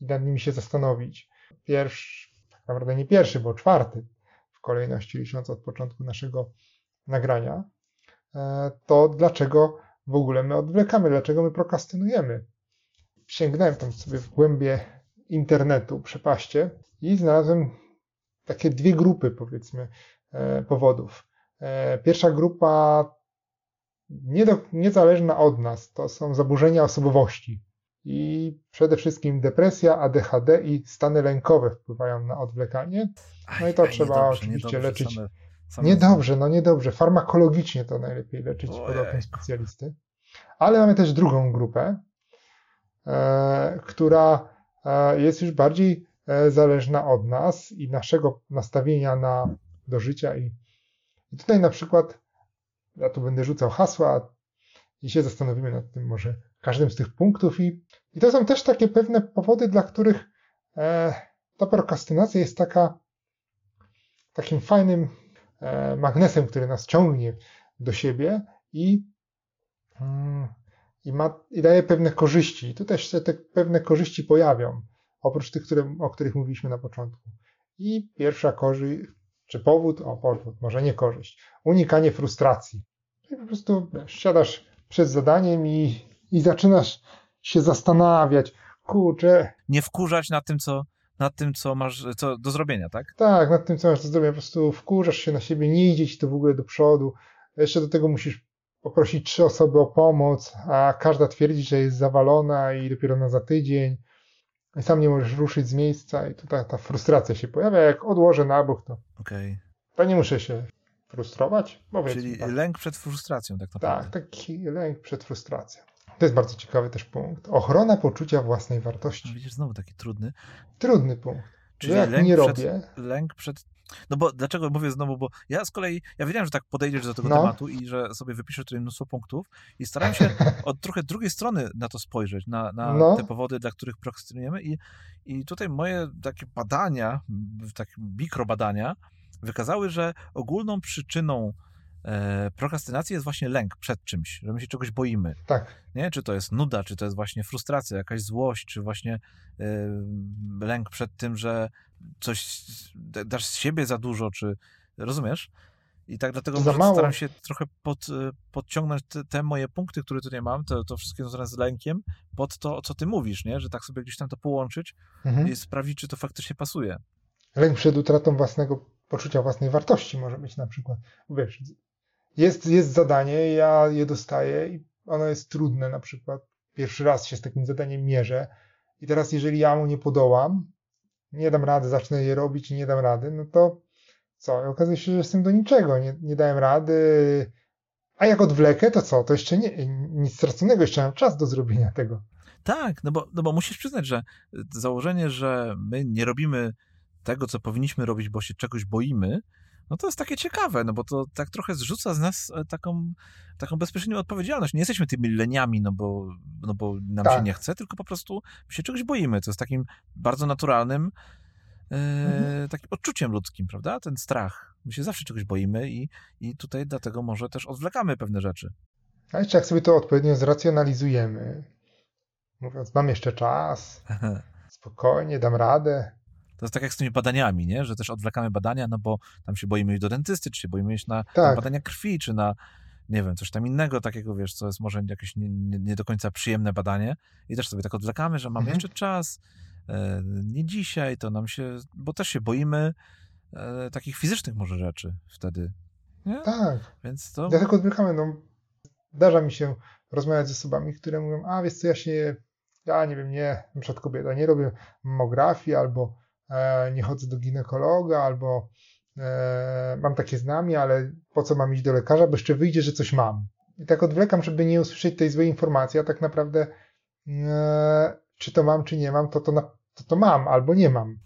i nad nimi się zastanowić. Pierwszy, tak naprawdę nie pierwszy, bo czwarty w kolejności, licząc od początku naszego nagrania, e, to dlaczego w ogóle my odwlekamy, dlaczego my prokrastynujemy. Sięgnąłem tam sobie w głębie internetu, przepaście i znalazłem takie dwie grupy, powiedzmy, e, powodów. E, pierwsza grupa nie do, niezależna od nas, to są zaburzenia osobowości. I przede wszystkim depresja, ADHD i stany lękowe wpływają na odwlekanie. No i to Aj, trzeba niedobrze, oczywiście niedobrze, leczyć. Same, same Niedobrze, no niedobrze. Farmakologicznie to najlepiej leczyć pod okiem Ojejku. specjalisty. Ale mamy też drugą grupę, e, która e, jest już bardziej e, zależna od nas i naszego nastawienia na, do życia. I, I tutaj na przykład, ja tu będę rzucał hasła i się zastanowimy nad tym może każdym z tych punktów. I, i to są też takie pewne powody, dla których e, ta prokrastynacja jest taka takim fajnym e, magnesem, który nas ciągnie do siebie i, mm, i, ma, i daje pewne korzyści. I tu też się te pewne korzyści pojawią, oprócz tych, które, o których mówiliśmy na początku. I pierwsza korzyść, czy powód, o powód, może nie korzyść, unikanie frustracji. Czyli po prostu siadasz przed zadaniem i, i zaczynasz się zastanawiać, kurczę, Nie wkurzać nad tym, co, nad tym, co masz co do zrobienia, tak? Tak, nad tym, co masz do zrobienia, po prostu wkurzasz się na siebie, nie idzie ci to w ogóle do przodu. Jeszcze do tego musisz poprosić trzy osoby o pomoc, a każda twierdzi, że jest zawalona i dopiero na za tydzień. I sam nie możesz ruszyć z miejsca i tu ta, frustracja się pojawia. Jak odłożę na bok, to, Okej. to nie muszę się frustrować. Czyli tak. lęk przed frustracją tak naprawdę. tak, taki lęk przed frustracją. To jest bardzo ciekawy też punkt. Ochrona poczucia własnej No wartości. widzisz, znowu taki trudny. Trudny punkt. Czyli Że jak lęk nie przed, robię, lęk przed. No bo dlaczego mówię znowu, bo ja z kolei, ja wiedziałem, że tak podejdziesz do tego No. tematu i że sobie wypiszesz tutaj mnóstwo punktów i starałem się od trochę drugiej strony na to spojrzeć, na, na No. te powody, dla których prokrastynujemy i, i tutaj moje takie badania, takie mikrobadania wykazały, że ogólną przyczyną e, prokrastynacji jest właśnie lęk przed czymś, że my się czegoś boimy. tak, Nie? Czy to jest nuda, czy to jest właśnie frustracja, jakaś złość, czy właśnie e, lęk przed tym, że coś dasz z siebie za dużo, czy rozumiesz? I tak dlatego staram się trochę pod, e, podciągnąć te, te moje punkty, które tutaj mam, to, to wszystkie związane z lękiem, pod to, co ty mówisz, nie? Że tak sobie gdzieś tam to połączyć mhm. i sprawdzić, czy to faktycznie pasuje. Lęk przed utratą własnego poczucia własnej wartości może być na przykład. Wiesz, jest, jest zadanie, ja je dostaję i ono jest trudne na przykład. Pierwszy raz się z takim zadaniem mierzę i teraz jeżeli ja mu nie podołam, nie dam rady, zacznę je robić i nie dam rady, no to co? I okazuje się, że jestem do niczego, nie, nie dałem rady. A jak odwlekę, to co? To jeszcze nie, nic straconego, jeszcze mam czas do zrobienia tego. Tak, no bo, no bo musisz przyznać, że założenie, że my nie robimy tego, co powinniśmy robić, bo się czegoś boimy, no to jest takie ciekawe, no bo to tak trochę zrzuca z nas e, taką, taką bezpośrednią odpowiedzialność. Nie jesteśmy tymi leniami, no bo, no bo nam się Tak. nie chce, tylko po prostu się czegoś boimy. To jest takim bardzo naturalnym e, Mhm. takim odczuciem ludzkim, prawda? Ten strach. My się zawsze czegoś boimy i, i tutaj dlatego może też odwlekamy pewne rzeczy. A jeszcze jak sobie to odpowiednio zracjonalizujemy, mówiąc, mam jeszcze czas, spokojnie, dam radę, To jest tak jak z tymi badaniami, nie? że też odwlekamy badania, no bo tam się boimy iść do dentysty, czy się boimy iść na, na Tak. badania krwi, czy na, nie wiem, coś tam innego takiego, wiesz, co jest może jakieś nie, nie, nie do końca przyjemne badanie i też sobie tak odwlekamy, że mamy Mhm. jeszcze czas, e, nie dzisiaj, to nam się, bo też się boimy e, takich fizycznych może rzeczy wtedy, nie? Tak. Więc to... Dlatego odwlekamy. No, zdarza mi się rozmawiać z osobami, które mówią, a wiesz co, ja się, ja nie wiem, nie, na przykład kobieta, nie robię mammografii, albo nie chodzę do ginekologa, albo e, mam takie znamie, ale po co mam iść do lekarza, bo jeszcze wyjdzie, że coś mam. I tak odwlekam, żeby nie usłyszeć tej złej informacji, a tak naprawdę e, czy to mam, czy nie mam, to to, na, to to mam, albo nie mam.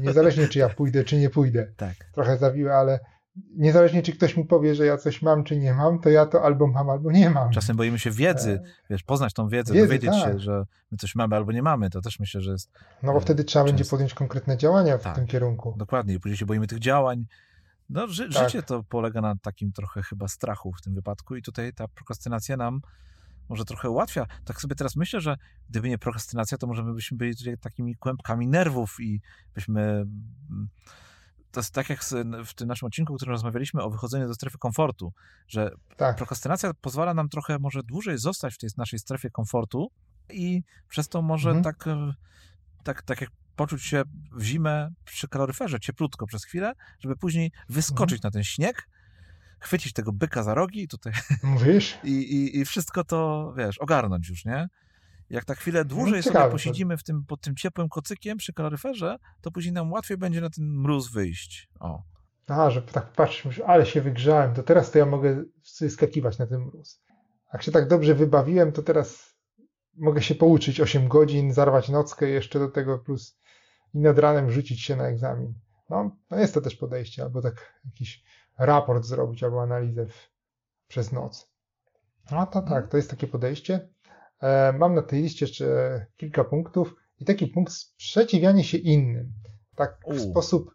Niezależnie, czy ja pójdę, czy nie pójdę Tak. trochę zawiłe, ale niezależnie czy ktoś mi powie, że ja coś mam czy nie mam, to ja to albo mam, albo nie mam. Czasem boimy się wiedzy, wiesz, poznać tą wiedzę, Wiedzy, dowiedzieć się, tak. że my coś mamy albo nie mamy, to też myślę, że jest No bo wtedy trzeba będzie Często. podjąć konkretne działania w Tak. tym kierunku. Dokładnie, i później się boimy tych działań. No, ży, Tak. życie to polega na takim trochę chyba strachu w tym wypadku i tutaj ta prokrastynacja nam może trochę ułatwia. Tak sobie teraz myślę, że gdyby nie prokrastynacja, to może my byśmy byli takimi kłębkami nerwów i byśmy... To jest tak jak w tym naszym odcinku, w którym rozmawialiśmy o wychodzeniu ze strefy komfortu, że Tak, prokrastynacja pozwala nam trochę może dłużej zostać w tej naszej strefie komfortu i przez to może Mhm. tak, e, tak, tak jak poczuć się w zimę przy kaloryferze, cieplutko przez chwilę, żeby później wyskoczyć mhm. na ten śnieg, chwycić tego byka za rogi tutaj Mówisz? I, i, i wszystko to, wiesz, ogarnąć już, nie? Jak tak chwilę dłużej no, sobie posiedzimy w tym, pod tym ciepłym kocykiem przy kaloryferze, to później nam łatwiej będzie na ten mróz wyjść. O. A, że tak patrzysz, ale się wygrzałem, to teraz to ja mogę skakiwać na ten mróz. Jak się tak dobrze wybawiłem, to teraz mogę się pouczyć 8 godzin, zarwać nockę jeszcze do tego plus i nad ranem rzucić się na egzamin. No, no jest to też podejście, albo tak jakiś raport zrobić, albo analizę w, przez noc. No to tak, to jest takie podejście. E, mam na tej liście jeszcze kilka punktów i taki punkt sprzeciwianie się innym. Tak w U. sposób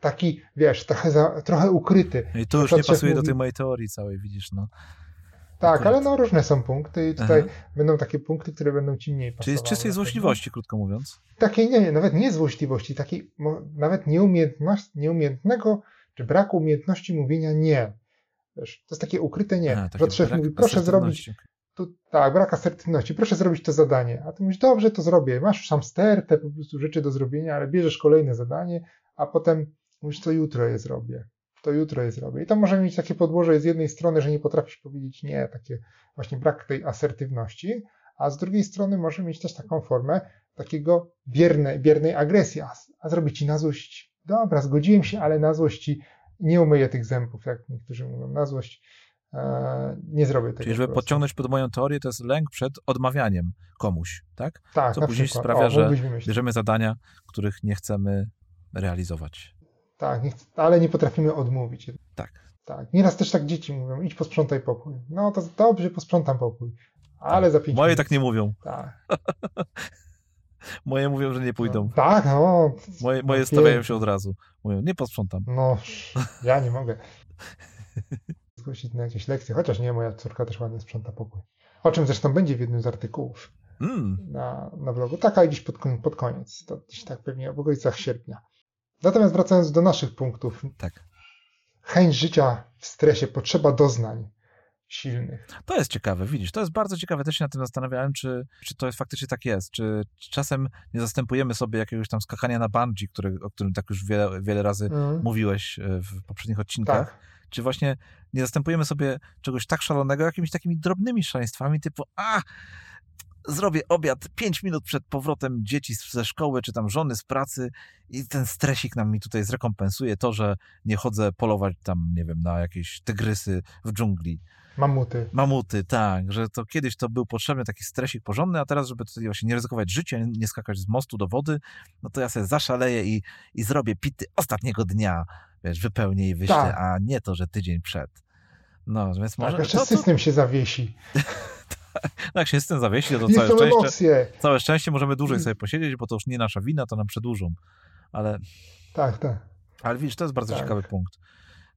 taki, wiesz, trochę, za, trochę ukryty. I to już nie pasuje mówi... do tej mojej teorii całej, widzisz, no. Tak, Akurat. ale no różne są punkty i tutaj Aha. będą takie punkty, które będą ci mniej pasowały. Czyli z czystej złośliwości, krótko mówiąc? Takiej, nie, nawet nie złośliwości, takiej nawet nieumiejętności, nieumiejętnego, czy braku umiejętności mówienia nie. Wiesz, to jest takie ukryte nie. A, że szef mówi, proszę zrobić, tu, tak, brak asertywności, proszę zrobić to zadanie. A ty mówisz, dobrze, to zrobię. Masz sam stertę po prostu rzeczy do zrobienia, ale bierzesz kolejne zadanie, a potem mówisz, to jutro je zrobię to jutro je zrobię. I to może mieć takie podłoże z jednej strony, że nie potrafisz powiedzieć nie, takie właśnie brak tej asertywności, a z drugiej strony może mieć też taką formę takiego bierne, biernej agresji, a, a zrobić ci na złość, dobra, zgodziłem się, ale na złości nie umyję tych zębów, jak niektórzy mówią, na złość nie zrobię tego. Czyli żeby podciągnąć pod moją teorię, to jest lęk przed odmawianiem komuś, tak? Tak, Co później przykład. sprawia, o, że bierzemy zadania, których nie chcemy realizować. Tak, ale nie potrafimy odmówić. Tak. Tak. Nieraz też tak dzieci mówią, idź posprzątaj pokój. No to dobrze, posprzątam pokój. Ale tak. za pięć Moje minut. tak nie mówią. Tak. moje mówią, że nie pójdą. No, tak, no. Moje, moje stawiają się od razu. Mówią, nie posprzątam. No, ja nie mogę. Zgłosić na jakieś lekcje, chociaż nie, moja córka też ładnie sprząta pokój. O czym zresztą będzie w jednym z artykułów mm. na, na blogu. Taka gdzieś pod, pod koniec, to gdzieś tak pewnie w okolicach sierpnia. Natomiast wracając do naszych punktów. Tak. Chęć życia w stresie, potrzeba doznań silnych. To jest ciekawe, widzisz, to jest bardzo ciekawe. Też się nad tym zastanawiałem, czy, czy to jest, faktycznie tak jest. Czy czasem nie zastępujemy sobie jakiegoś tam skakania na bungee, który, o którym tak już wiele, wiele razy mm. mówiłeś e, w poprzednich odcinkach. Tak. Czy właśnie nie zastępujemy sobie czegoś tak szalonego jakimiś takimi drobnymi szaleństwami typu a zrobię obiad 5 minut przed powrotem dzieci ze szkoły, czy tam żony z pracy i ten stresik nam mi tutaj zrekompensuje to, że nie chodzę polować tam, nie wiem, na jakieś tygrysy w dżungli. Mamuty. Mamuty, tak, że to kiedyś to był potrzebny taki stresik porządny, a teraz, żeby tutaj właśnie nie ryzykować życia, nie skakać z mostu do wody, no to ja sobie zaszaleję i, i zrobię pity ostatniego dnia, wiesz, wypełnię i wyślę, tak. a nie to, że tydzień przed. No, więc może... Tak, jeszcze to, system to... się zawiesi. no jak się system zawiesi, to całe szczęście, emocje. całe szczęście możemy dłużej sobie posiedzieć, bo to już nie nasza wina, to nam przedłużą. Ale... Tak, tak. Ale widzisz, to jest bardzo tak. ciekawy punkt.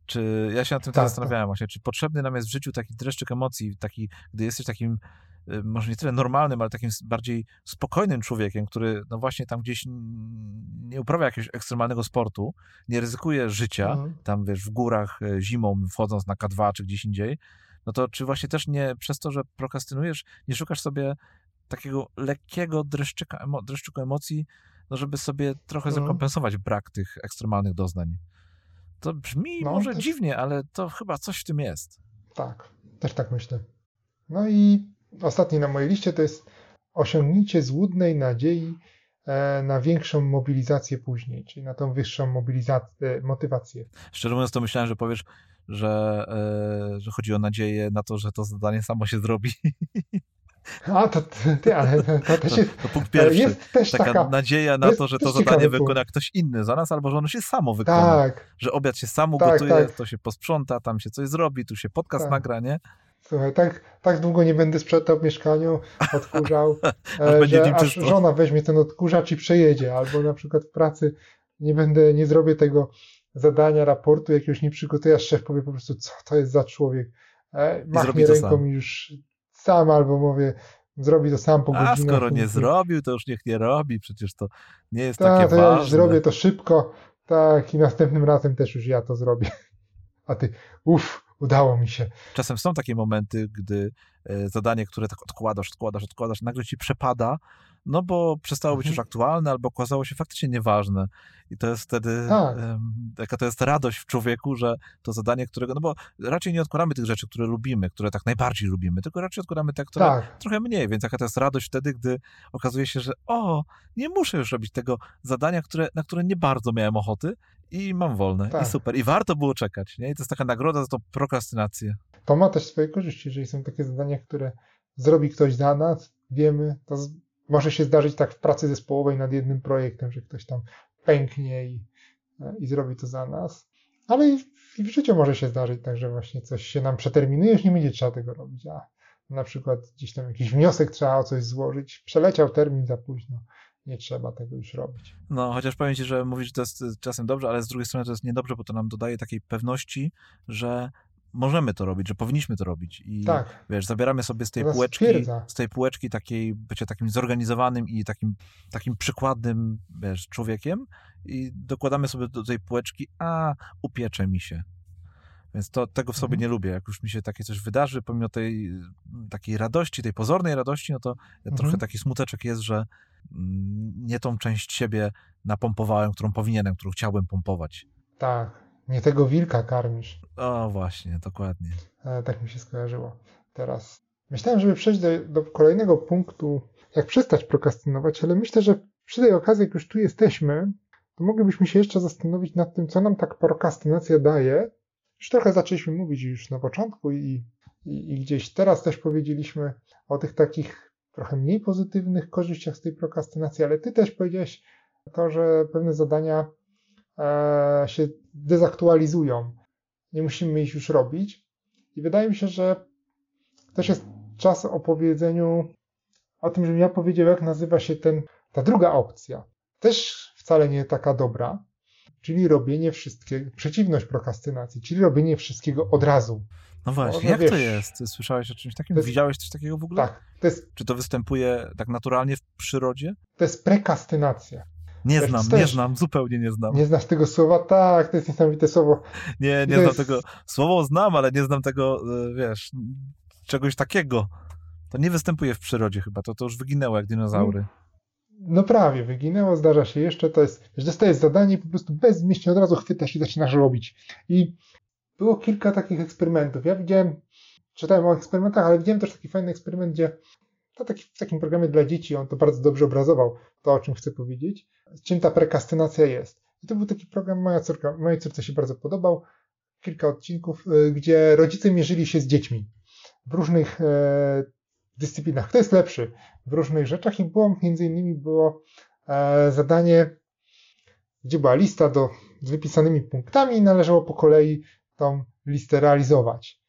Czy ja się nad tym tak, zastanawiałem tak. właśnie, czy potrzebny nam jest w życiu taki dreszczyk emocji, taki, gdy jesteś takim y, może nie tyle normalnym, ale takim bardziej spokojnym człowiekiem, który no właśnie tam gdzieś nie uprawia jakiegoś ekstremalnego sportu, nie ryzykuje życia, mhm. tam wiesz, w górach y, zimą wchodząc na K2 czy gdzieś indziej, no to czy właśnie też nie przez to, że prokrastynujesz, nie szukasz sobie takiego lekkiego dreszczyka, emo, dreszczyku emocji, no żeby sobie trochę mhm. zrekompensować brak tych ekstremalnych doznań. To brzmi no, może też... dziwnie, ale to chyba coś w tym jest. Tak, też tak myślę. No i ostatni na mojej liście to jest osiągnięcie złudnej nadziei e, na większą mobilizację później, czyli na tą wyższą mobilizację, motywację. Szczerze mówiąc, to myślałem, że powiesz, że, e, że chodzi o nadzieję na to, że to zadanie samo się zrobi. A, to ty, ale to też jest, to, punkt pierwszy. Jest też taka, taka nadzieja na to, że to zadanie wykona ktoś inny za nas, albo że ono się samo wykona. Tak. Że obiad się sam tak, ugotuje, tak, tak. to się posprząta, tam się coś zrobi, tu się podcast tak. nagra, nie? Słuchaj, tak, tak długo nie będę sprzątał w mieszkaniu, odkurzał, aż, że aż żona weźmie ten odkurzacz i przejedzie, albo na przykład w pracy nie będę, nie zrobię tego zadania, raportu jakiegoś nie przygotuję, a szef powie po prostu, co to jest za człowiek. E, machnie ręką i już sam, albo mówię, zrobi to sam po godzinach. A skoro nie zrobił, to już niech nie robi, przecież to nie jest Ta, takie to ważne. ja już zrobię to szybko, tak, i następnym razem też już ja to zrobię. A ty, uff, udało mi się. Czasem są takie momenty, gdy e, zadanie, które tak odkładasz, odkładasz, odkładasz, nagle ci przepada, no bo przestało być Mhm. już aktualne albo okazało się faktycznie nieważne. I to jest wtedy Tak. jaka to jest radość w człowieku, że to zadanie, którego, no bo raczej nie odkładamy tych rzeczy, które lubimy, które tak najbardziej lubimy, tylko raczej odkładamy te, które Tak, trochę mniej, więc jaka to jest radość wtedy, gdy okazuje się, że o, nie muszę już robić tego zadania, które, na które nie bardzo miałem ochoty i mam wolne Tak. i super. I warto było czekać, nie? I to jest taka nagroda za tą prokrastynację. to ma też swoje korzyści, jeżeli są takie zadania, które zrobi ktoś za nas, wiemy, to. Może się zdarzyć tak w pracy zespołowej nad jednym projektem, że ktoś tam pęknie i, i zrobi to za nas. Ale i w, i w życiu może się zdarzyć tak, że właśnie coś się nam przeterminuje, już nie będzie trzeba tego robić, a na przykład gdzieś tam jakiś wniosek trzeba o coś złożyć, przeleciał termin za późno, nie trzeba tego już robić. No, chociaż powiem ci, że mówisz, że to jest czasem dobrze, ale z drugiej strony to jest niedobrze, bo to nam dodaje takiej pewności, że możemy to robić, że powinniśmy to robić. I Tak, wiesz, zabieramy sobie z tej półeczki, stwierdza. z tej półeczki takiej, bycie takim zorganizowanym i takim, takim przykładnym, wiesz, człowiekiem i dokładamy sobie do tej półeczki, a upiecze mi się. Więc to, tego w sobie Mhm. nie lubię. Jak już mi się takie coś wydarzy, pomimo tej takiej radości, tej pozornej radości, no to Mhm. trochę taki smuteczek jest, że mm, nie tą część siebie napompowałem, którą powinienem, którą chciałbym pompować. tak, nie tego wilka karmisz. O, właśnie, dokładnie. E, tak mi się skojarzyło teraz. Myślałem, żeby przejść do, do kolejnego punktu, jak przestać prokrastynować, ale myślę, że przy tej okazji, jak już tu jesteśmy, to moglibyśmy się jeszcze zastanowić nad tym, co nam tak prokrastynacja daje. Już trochę zaczęliśmy mówić już na początku i, i, i gdzieś teraz też powiedzieliśmy o tych takich trochę mniej pozytywnych korzyściach z tej prokrastynacji, ale ty też powiedziałeś to, że pewne zadania się dezaktualizują. Nie musimy ich już robić. I wydaje mi się, że też jest czas o powiedzeniu o tym, żebym ja powiedział, jak nazywa się ten, ta druga opcja. Też wcale nie taka dobra, czyli robienie wszystkiego, przeciwność prokrastynacji, czyli robienie wszystkiego od razu. No właśnie, Może jak to wiesz, jest? Ty Słyszałeś o czymś takim? to jest- Widziałeś coś takiego w ogóle? Tak, to jest, Czy to występuje tak naturalnie w przyrodzie? to jest prekastynacja. Nie Wiesz, znam, też- nie znam, zupełnie nie znam. Nie znasz tego słowa? Tak, to jest niesamowite słowo. Nie, nie znam jest- tego. Słowo znam, ale nie znam tego, e, wiesz, czegoś takiego. To nie występuje w przyrodzie chyba, to, to już wyginęło jak dinozaury. No prawie, wyginęło, zdarza się jeszcze, to jest, że dostajesz zadanie i po prostu bezmyślnie od razu chwytasz i zaczynasz robić. I było kilka takich eksperymentów. Ja widziałem, czytałem o eksperymentach, ale widziałem też taki fajny eksperyment, gdzie to taki, w takim programie dla dzieci, on to bardzo dobrze obrazował, to o czym chcę powiedzieć, czym ta prekastynacja jest. I to był taki program, moja córka, mojej córce się bardzo podobał, kilka odcinków, y, gdzie rodzice mierzyli się z dziećmi w różnych e, dyscyplinach. Kto jest lepszy w różnych rzeczach i było między innymi było e, zadanie, gdzie była lista do, z wypisanymi punktami i należało po kolei tą listę realizować.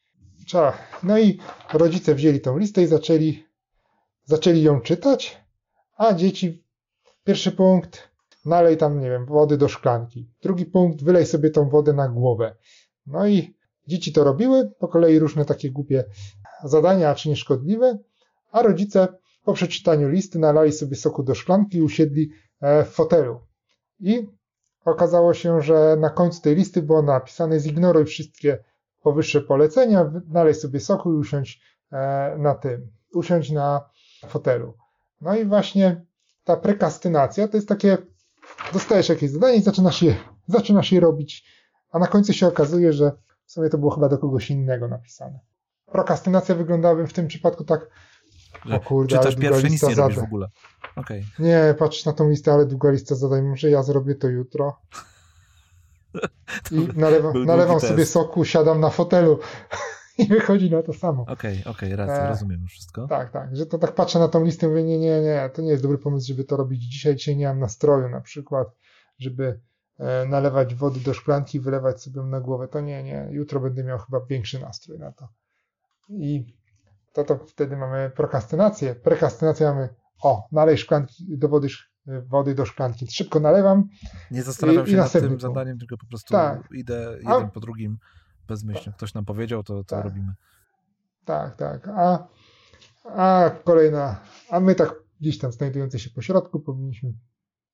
No i rodzice wzięli tą listę i zaczęli, zaczęli ją czytać, a dzieci, pierwszy punkt, nalej tam, nie wiem, wody do szklanki. Drugi punkt, wylej sobie tą wodę na głowę. No i dzieci to robiły, po kolei różne takie głupie zadania, czy nieszkodliwe, a rodzice po przeczytaniu listy nalali sobie soku do szklanki i usiedli e, w fotelu. I okazało się, że na końcu tej listy było napisane zignoruj wszystkie powyższe polecenia, nalej sobie soku i usiądź e, na tym, usiądź na fotelu. No i właśnie ta prekastynacja to jest takie, dostajesz jakieś zadanie i zaczynasz je, zaczynasz je robić, a na końcu się okazuje, że w sumie to było chyba do kogoś innego napisane. Prokrastynacja wyglądałaby w tym przypadku tak, o kurde, ale Czytasz długa pierwsze, nic lista nie robisz w zadań. ogóle. Okej. Nie, patrz na tą listę, ale długa lista zadań. Może ja zrobię to jutro. I nalewa, nalewam sobie test. soku, siadam na fotelu i wychodzi na to samo. Okej, okej, racja, E, rozumiem już wszystko. Tak, tak, że to tak patrzę na tą listę i mówię, nie, nie, nie, to nie jest dobry pomysł, żeby to robić dzisiaj. Dzisiaj nie mam nastroju na przykład, żeby e, nalewać wody do szklanki i wylewać sobie na głowę. To nie, nie, jutro będę miał chyba większy nastrój na to. I to, to wtedy mamy prokrastynację. Prekastynację mamy, o, nalej szklanki do wody, wody do szklanki. Szybko nalewam, Nie zastanawiam i się nad następny tym zadaniem, tylko po prostu Tak. idę A- jeden po drugim bezmyślnie. Ktoś nam powiedział, to, to Tak. robimy. Tak, tak. A, a kolejna, a my tak gdzieś tam znajdujący się po środku powinniśmy,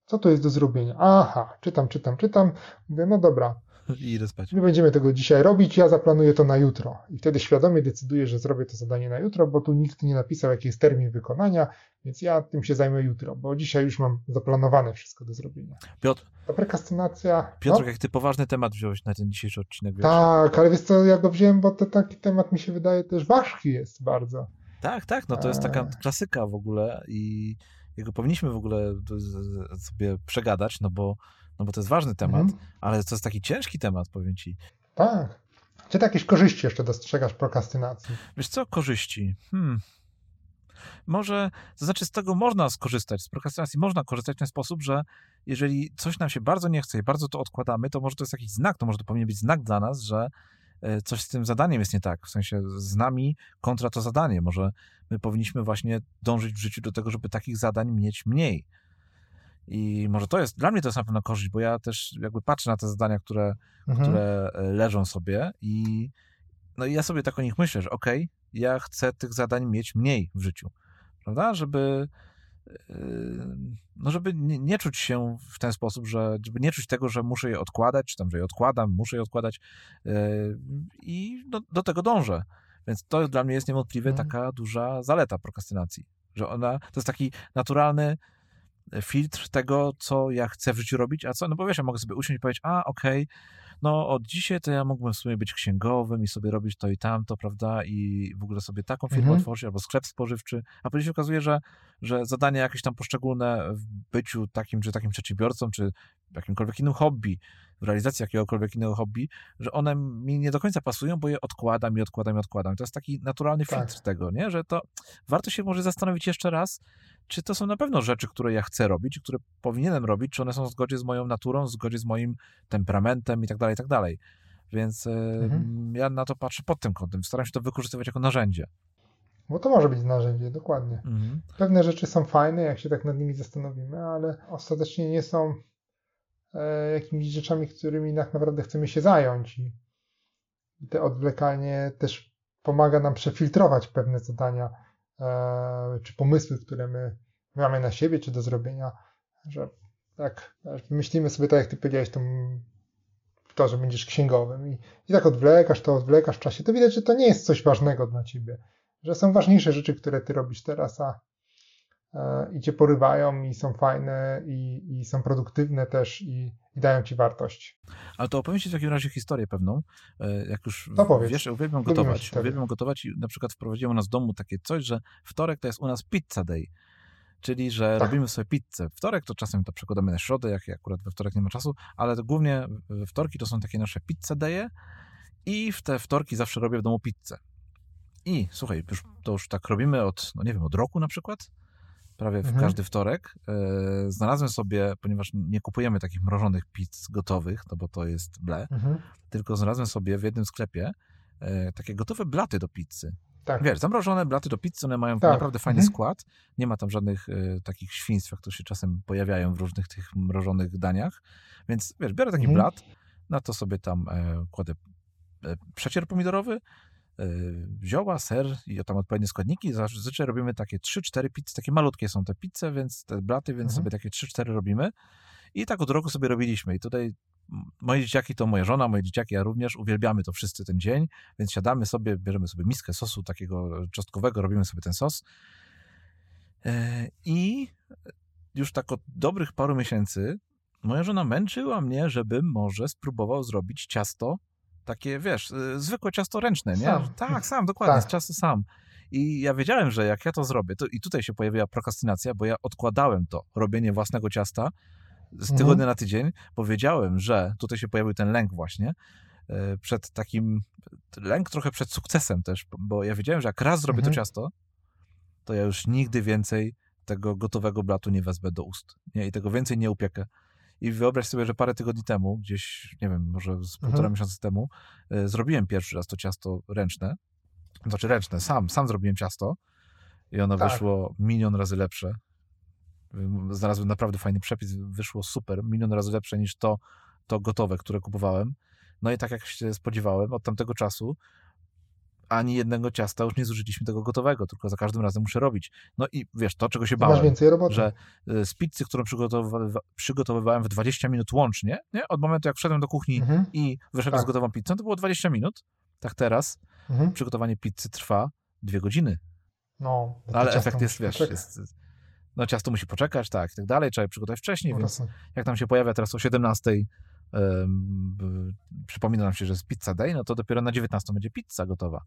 co to jest do zrobienia? Aha, czytam, czytam, czytam. Mówię, no dobra, I idę spać. Nie będziemy tego dzisiaj robić, ja zaplanuję to na jutro. I wtedy świadomie decyduję, że zrobię to zadanie na jutro, bo tu nikt nie napisał, jaki jest termin wykonania, więc ja tym się zajmę jutro, bo dzisiaj już mam zaplanowane wszystko do zrobienia. Piotr, Ta prekastynacja... Piotr, no, jak ty poważny temat wziąłeś na ten dzisiejszy odcinek, wiesz? tak, ale wiesz co, ja go wziąłem, bo to taki temat mi się wydaje też ważki jest bardzo. Tak, tak, no to jest taka Eee. klasyka w ogóle i jego powinniśmy w ogóle sobie przegadać, no bo, no bo to jest ważny temat, Mhm. ale to jest taki ciężki temat, powiem ci. Tak. Czy ty jakieś korzyści jeszcze dostrzegasz prokrastynacji? Wiesz co, korzyści? Hmm. Może, to znaczy z tego można skorzystać, z prokrastynacji można korzystać w ten sposób, że jeżeli coś nam się bardzo nie chce i bardzo to odkładamy, to może to jest jakiś znak, to może to powinien być znak dla nas, że e, coś z tym zadaniem jest nie tak, w sensie z nami kontra to zadanie. Może my powinniśmy właśnie dążyć w życiu do tego, żeby takich zadań mieć mniej. I może to jest, dla mnie to jest na pewno korzyść, bo ja też jakby patrzę na te zadania, które, Mhm. które e, leżą sobie i no i ja sobie tak o nich myślę, że okej, ja chcę tych zadań mieć mniej w życiu, prawda? Żeby yy, no żeby nie, czuć się w ten sposób, że żeby nie czuć tego, że muszę je odkładać, czy tam, że je odkładam, muszę je odkładać yy, i do, do tego dążę. Więc to dla mnie jest niewątpliwie Mhm. taka duża zaleta prokrastynacji, że ona to jest taki naturalny filtr tego, co ja chcę w życiu robić, a co, no bo wiesz, ja mogę sobie usiąść i powiedzieć, a okej, no od dzisiaj to ja mógłbym w sumie być księgowym i sobie robić to i tamto, prawda, i w ogóle sobie taką firmę Mhm. otworzyć, albo sklep spożywczy, a później się okazuje, że, że zadania jakieś tam poszczególne w byciu takim, czy takim przedsiębiorcą, czy jakimkolwiek innym hobby, w realizacji jakiegokolwiek innego hobby, że one mi nie do końca pasują, bo je odkładam i odkładam i odkładam. I to jest taki naturalny Tak. filtr tego, nie? że to warto się może zastanowić jeszcze raz, czy to są na pewno rzeczy, które ja chcę robić, które powinienem robić, czy one są w zgodzie z moją naturą, w zgodzie z moim temperamentem i tak dalej, i tak dalej. Więc Mhm. ja na to patrzę pod tym kątem. Staram się to wykorzystywać jako narzędzie. Bo to może być narzędzie, dokładnie. Mhm. Pewne rzeczy są fajne, jak się tak nad nimi zastanowimy, ale ostatecznie nie są jakimiś rzeczami, którymi tak naprawdę chcemy się zająć. I te odwlekanie też pomaga nam przefiltrować pewne zadania e, czy pomysły, które my mamy na siebie, czy do zrobienia, że tak, myślimy sobie tak, jak ty powiedziałeś, to, że będziesz księgowym i, i tak odwlekasz, to odwlekasz w czasie, to widać, że to nie jest coś ważnego dla ciebie, że są ważniejsze rzeczy, które ty robisz teraz, a e, i cię porywają i są fajne i, i są produktywne też i, i dają ci wartość. Ale to opowiem Ci w takim razie historię pewną. E, Jak już No powiedz. wiesz, uwielbiam gotować. Uwielbiam gotować i na przykład wprowadziłem u nas w domu takie coś, że wtorek to jest u nas pizza day. Czyli, że Tak. robimy sobie pizzę. Wtorek to czasem to przekładamy na środę, jak akurat we wtorek nie ma czasu, ale to głównie we wtorki to są takie nasze pizza daye i w te wtorki zawsze robię w domu pizzę. I słuchaj, już, to już tak robimy od, no nie wiem, od roku na przykład, prawie w Mhm. każdy wtorek. E, znalazłem sobie, ponieważ nie kupujemy takich mrożonych pizz gotowych, no bo to jest ble, Mhm. tylko znalazłem sobie w jednym sklepie e, takie gotowe blaty do pizzy. Tak. Wiesz, zamrożone blaty do pizzy, one mają Tak. naprawdę fajny Mhm. skład. Nie ma tam żadnych e, takich świństw, jak to się czasem pojawiają w różnych tych mrożonych daniach. Więc wiesz, biorę taki Mhm. blat, na to sobie tam e, kładę przecier pomidorowy, zioła, ser i tam odpowiednie składniki. Zazwyczaj robimy takie 3-4 pizze, takie malutkie są te pizze, więc te blaty, więc Mhm. sobie takie 3-4 robimy. I tak od roku sobie robiliśmy. I tutaj moje dzieciaki to moja żona, moje dzieciaki, ja również uwielbiamy to wszyscy ten dzień, więc siadamy sobie, bierzemy sobie miskę sosu takiego czosnkowego, robimy sobie ten sos. E, I już tak od dobrych paru miesięcy moja żona męczyła mnie, żebym może spróbował zrobić ciasto, takie, wiesz, y, zwykłe ciasto ręczne, nie? Sam. Tak, sam, dokładnie, Tak. ciasto sam. I ja wiedziałem, że jak ja to zrobię, to i tutaj się pojawiła prokrastynacja, bo ja odkładałem to, robienie własnego ciasta z Mhm. tygodnia na tydzień, bo wiedziałem, że tutaj się pojawił ten lęk właśnie, e, przed takim, lęk trochę przed sukcesem też, bo ja wiedziałem, że jak raz zrobię Mhm. to ciasto, to ja już nigdy więcej tego gotowego blatu nie wezmę do ust. Nie? I tego więcej nie upiekę. I wyobraź sobie, że parę tygodni temu, gdzieś, nie wiem, może z półtora Mhm. miesiąca temu, e, zrobiłem pierwszy raz to ciasto ręczne. Znaczy ręczne, sam, sam zrobiłem ciasto i ono Tak. wyszło milion razy lepsze. Znalazłem naprawdę fajny przepis, wyszło super, milion razy lepsze niż to, to gotowe, które kupowałem. No i tak jak się spodziewałem, od tamtego czasu ani jednego ciasta już nie zużyliśmy tego gotowego, tylko za każdym razem muszę robić. No i wiesz, to czego się Masz bałem, więcej roboty. że y, z pizzy, którą przygotowywa- przygotowywałem w 20 minut łącznie, nie? od momentu jak wszedłem do kuchni Mhm, i wyszedłem z Tak. gotową pizzą, to było 20 minut. Tak teraz mhm. przygotowanie pizzy trwa dwie godziny. No, to Ale efekt jest, wiesz, jest, no ciasto musi poczekać, tak, i tak dalej, trzeba je przygotować wcześniej, po więc jak tam się pojawia teraz o 17, em, b- przypomina nam się, że jest pizza day, no to dopiero na 19 będzie pizza gotowa.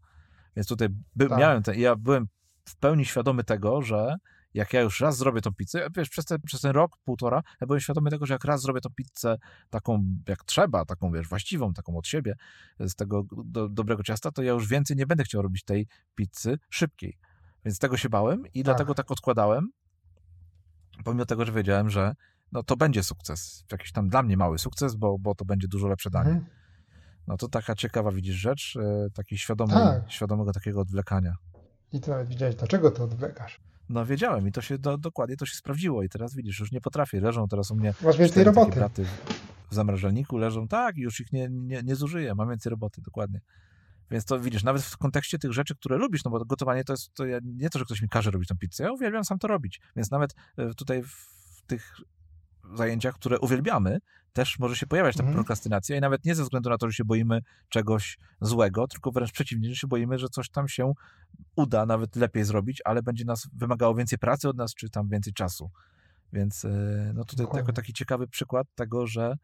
Więc tutaj by, Tak. miałem ten, ja byłem w pełni świadomy tego, że jak ja już raz zrobię tą pizzę, wiesz, przez ten, przez ten rok, półtora, ja byłem świadomy tego, że jak raz zrobię tą pizzę taką jak trzeba, taką wiesz, właściwą, taką od siebie, z tego do, dobrego ciasta, to ja już więcej nie będę chciał robić tej pizzy szybkiej. Więc tego się bałem i dlatego tak odkładałem, pomimo tego, że wiedziałem, że no to będzie sukces. Jakiś tam dla mnie mały sukces, bo, bo to będzie dużo lepsze danie. Mhm. No to taka ciekawa, widzisz, rzecz, e, takiej świadomej, Tak. świadomego takiego odwlekania. I ty nawet widziałeś, dlaczego to odwlekasz. No wiedziałem i to się do, dokładnie to się sprawdziło i teraz widzisz, już nie potrafię. Leżą teraz u mnie Masz więcej roboty. w zamrażalniku, leżą tak i już ich nie, nie, nie zużyję, mam więcej roboty, dokładnie. Więc to widzisz, nawet w kontekście tych rzeczy, które lubisz, no bo gotowanie to jest, to ja, nie to, że ktoś mi każe robić tą pizzę, ja uwielbiam sam to robić. Więc nawet e, tutaj w tych zajęciach, które uwielbiamy, też może się pojawiać ta Mhm. prokrastynacja i nawet nie ze względu na to, że się boimy czegoś złego, tylko wręcz przeciwnie, że się boimy, że coś tam się uda nawet lepiej zrobić, ale będzie nas wymagało więcej pracy od nas, czy tam więcej czasu. Więc e, no tutaj Dokładnie. jako taki ciekawy przykład tego, że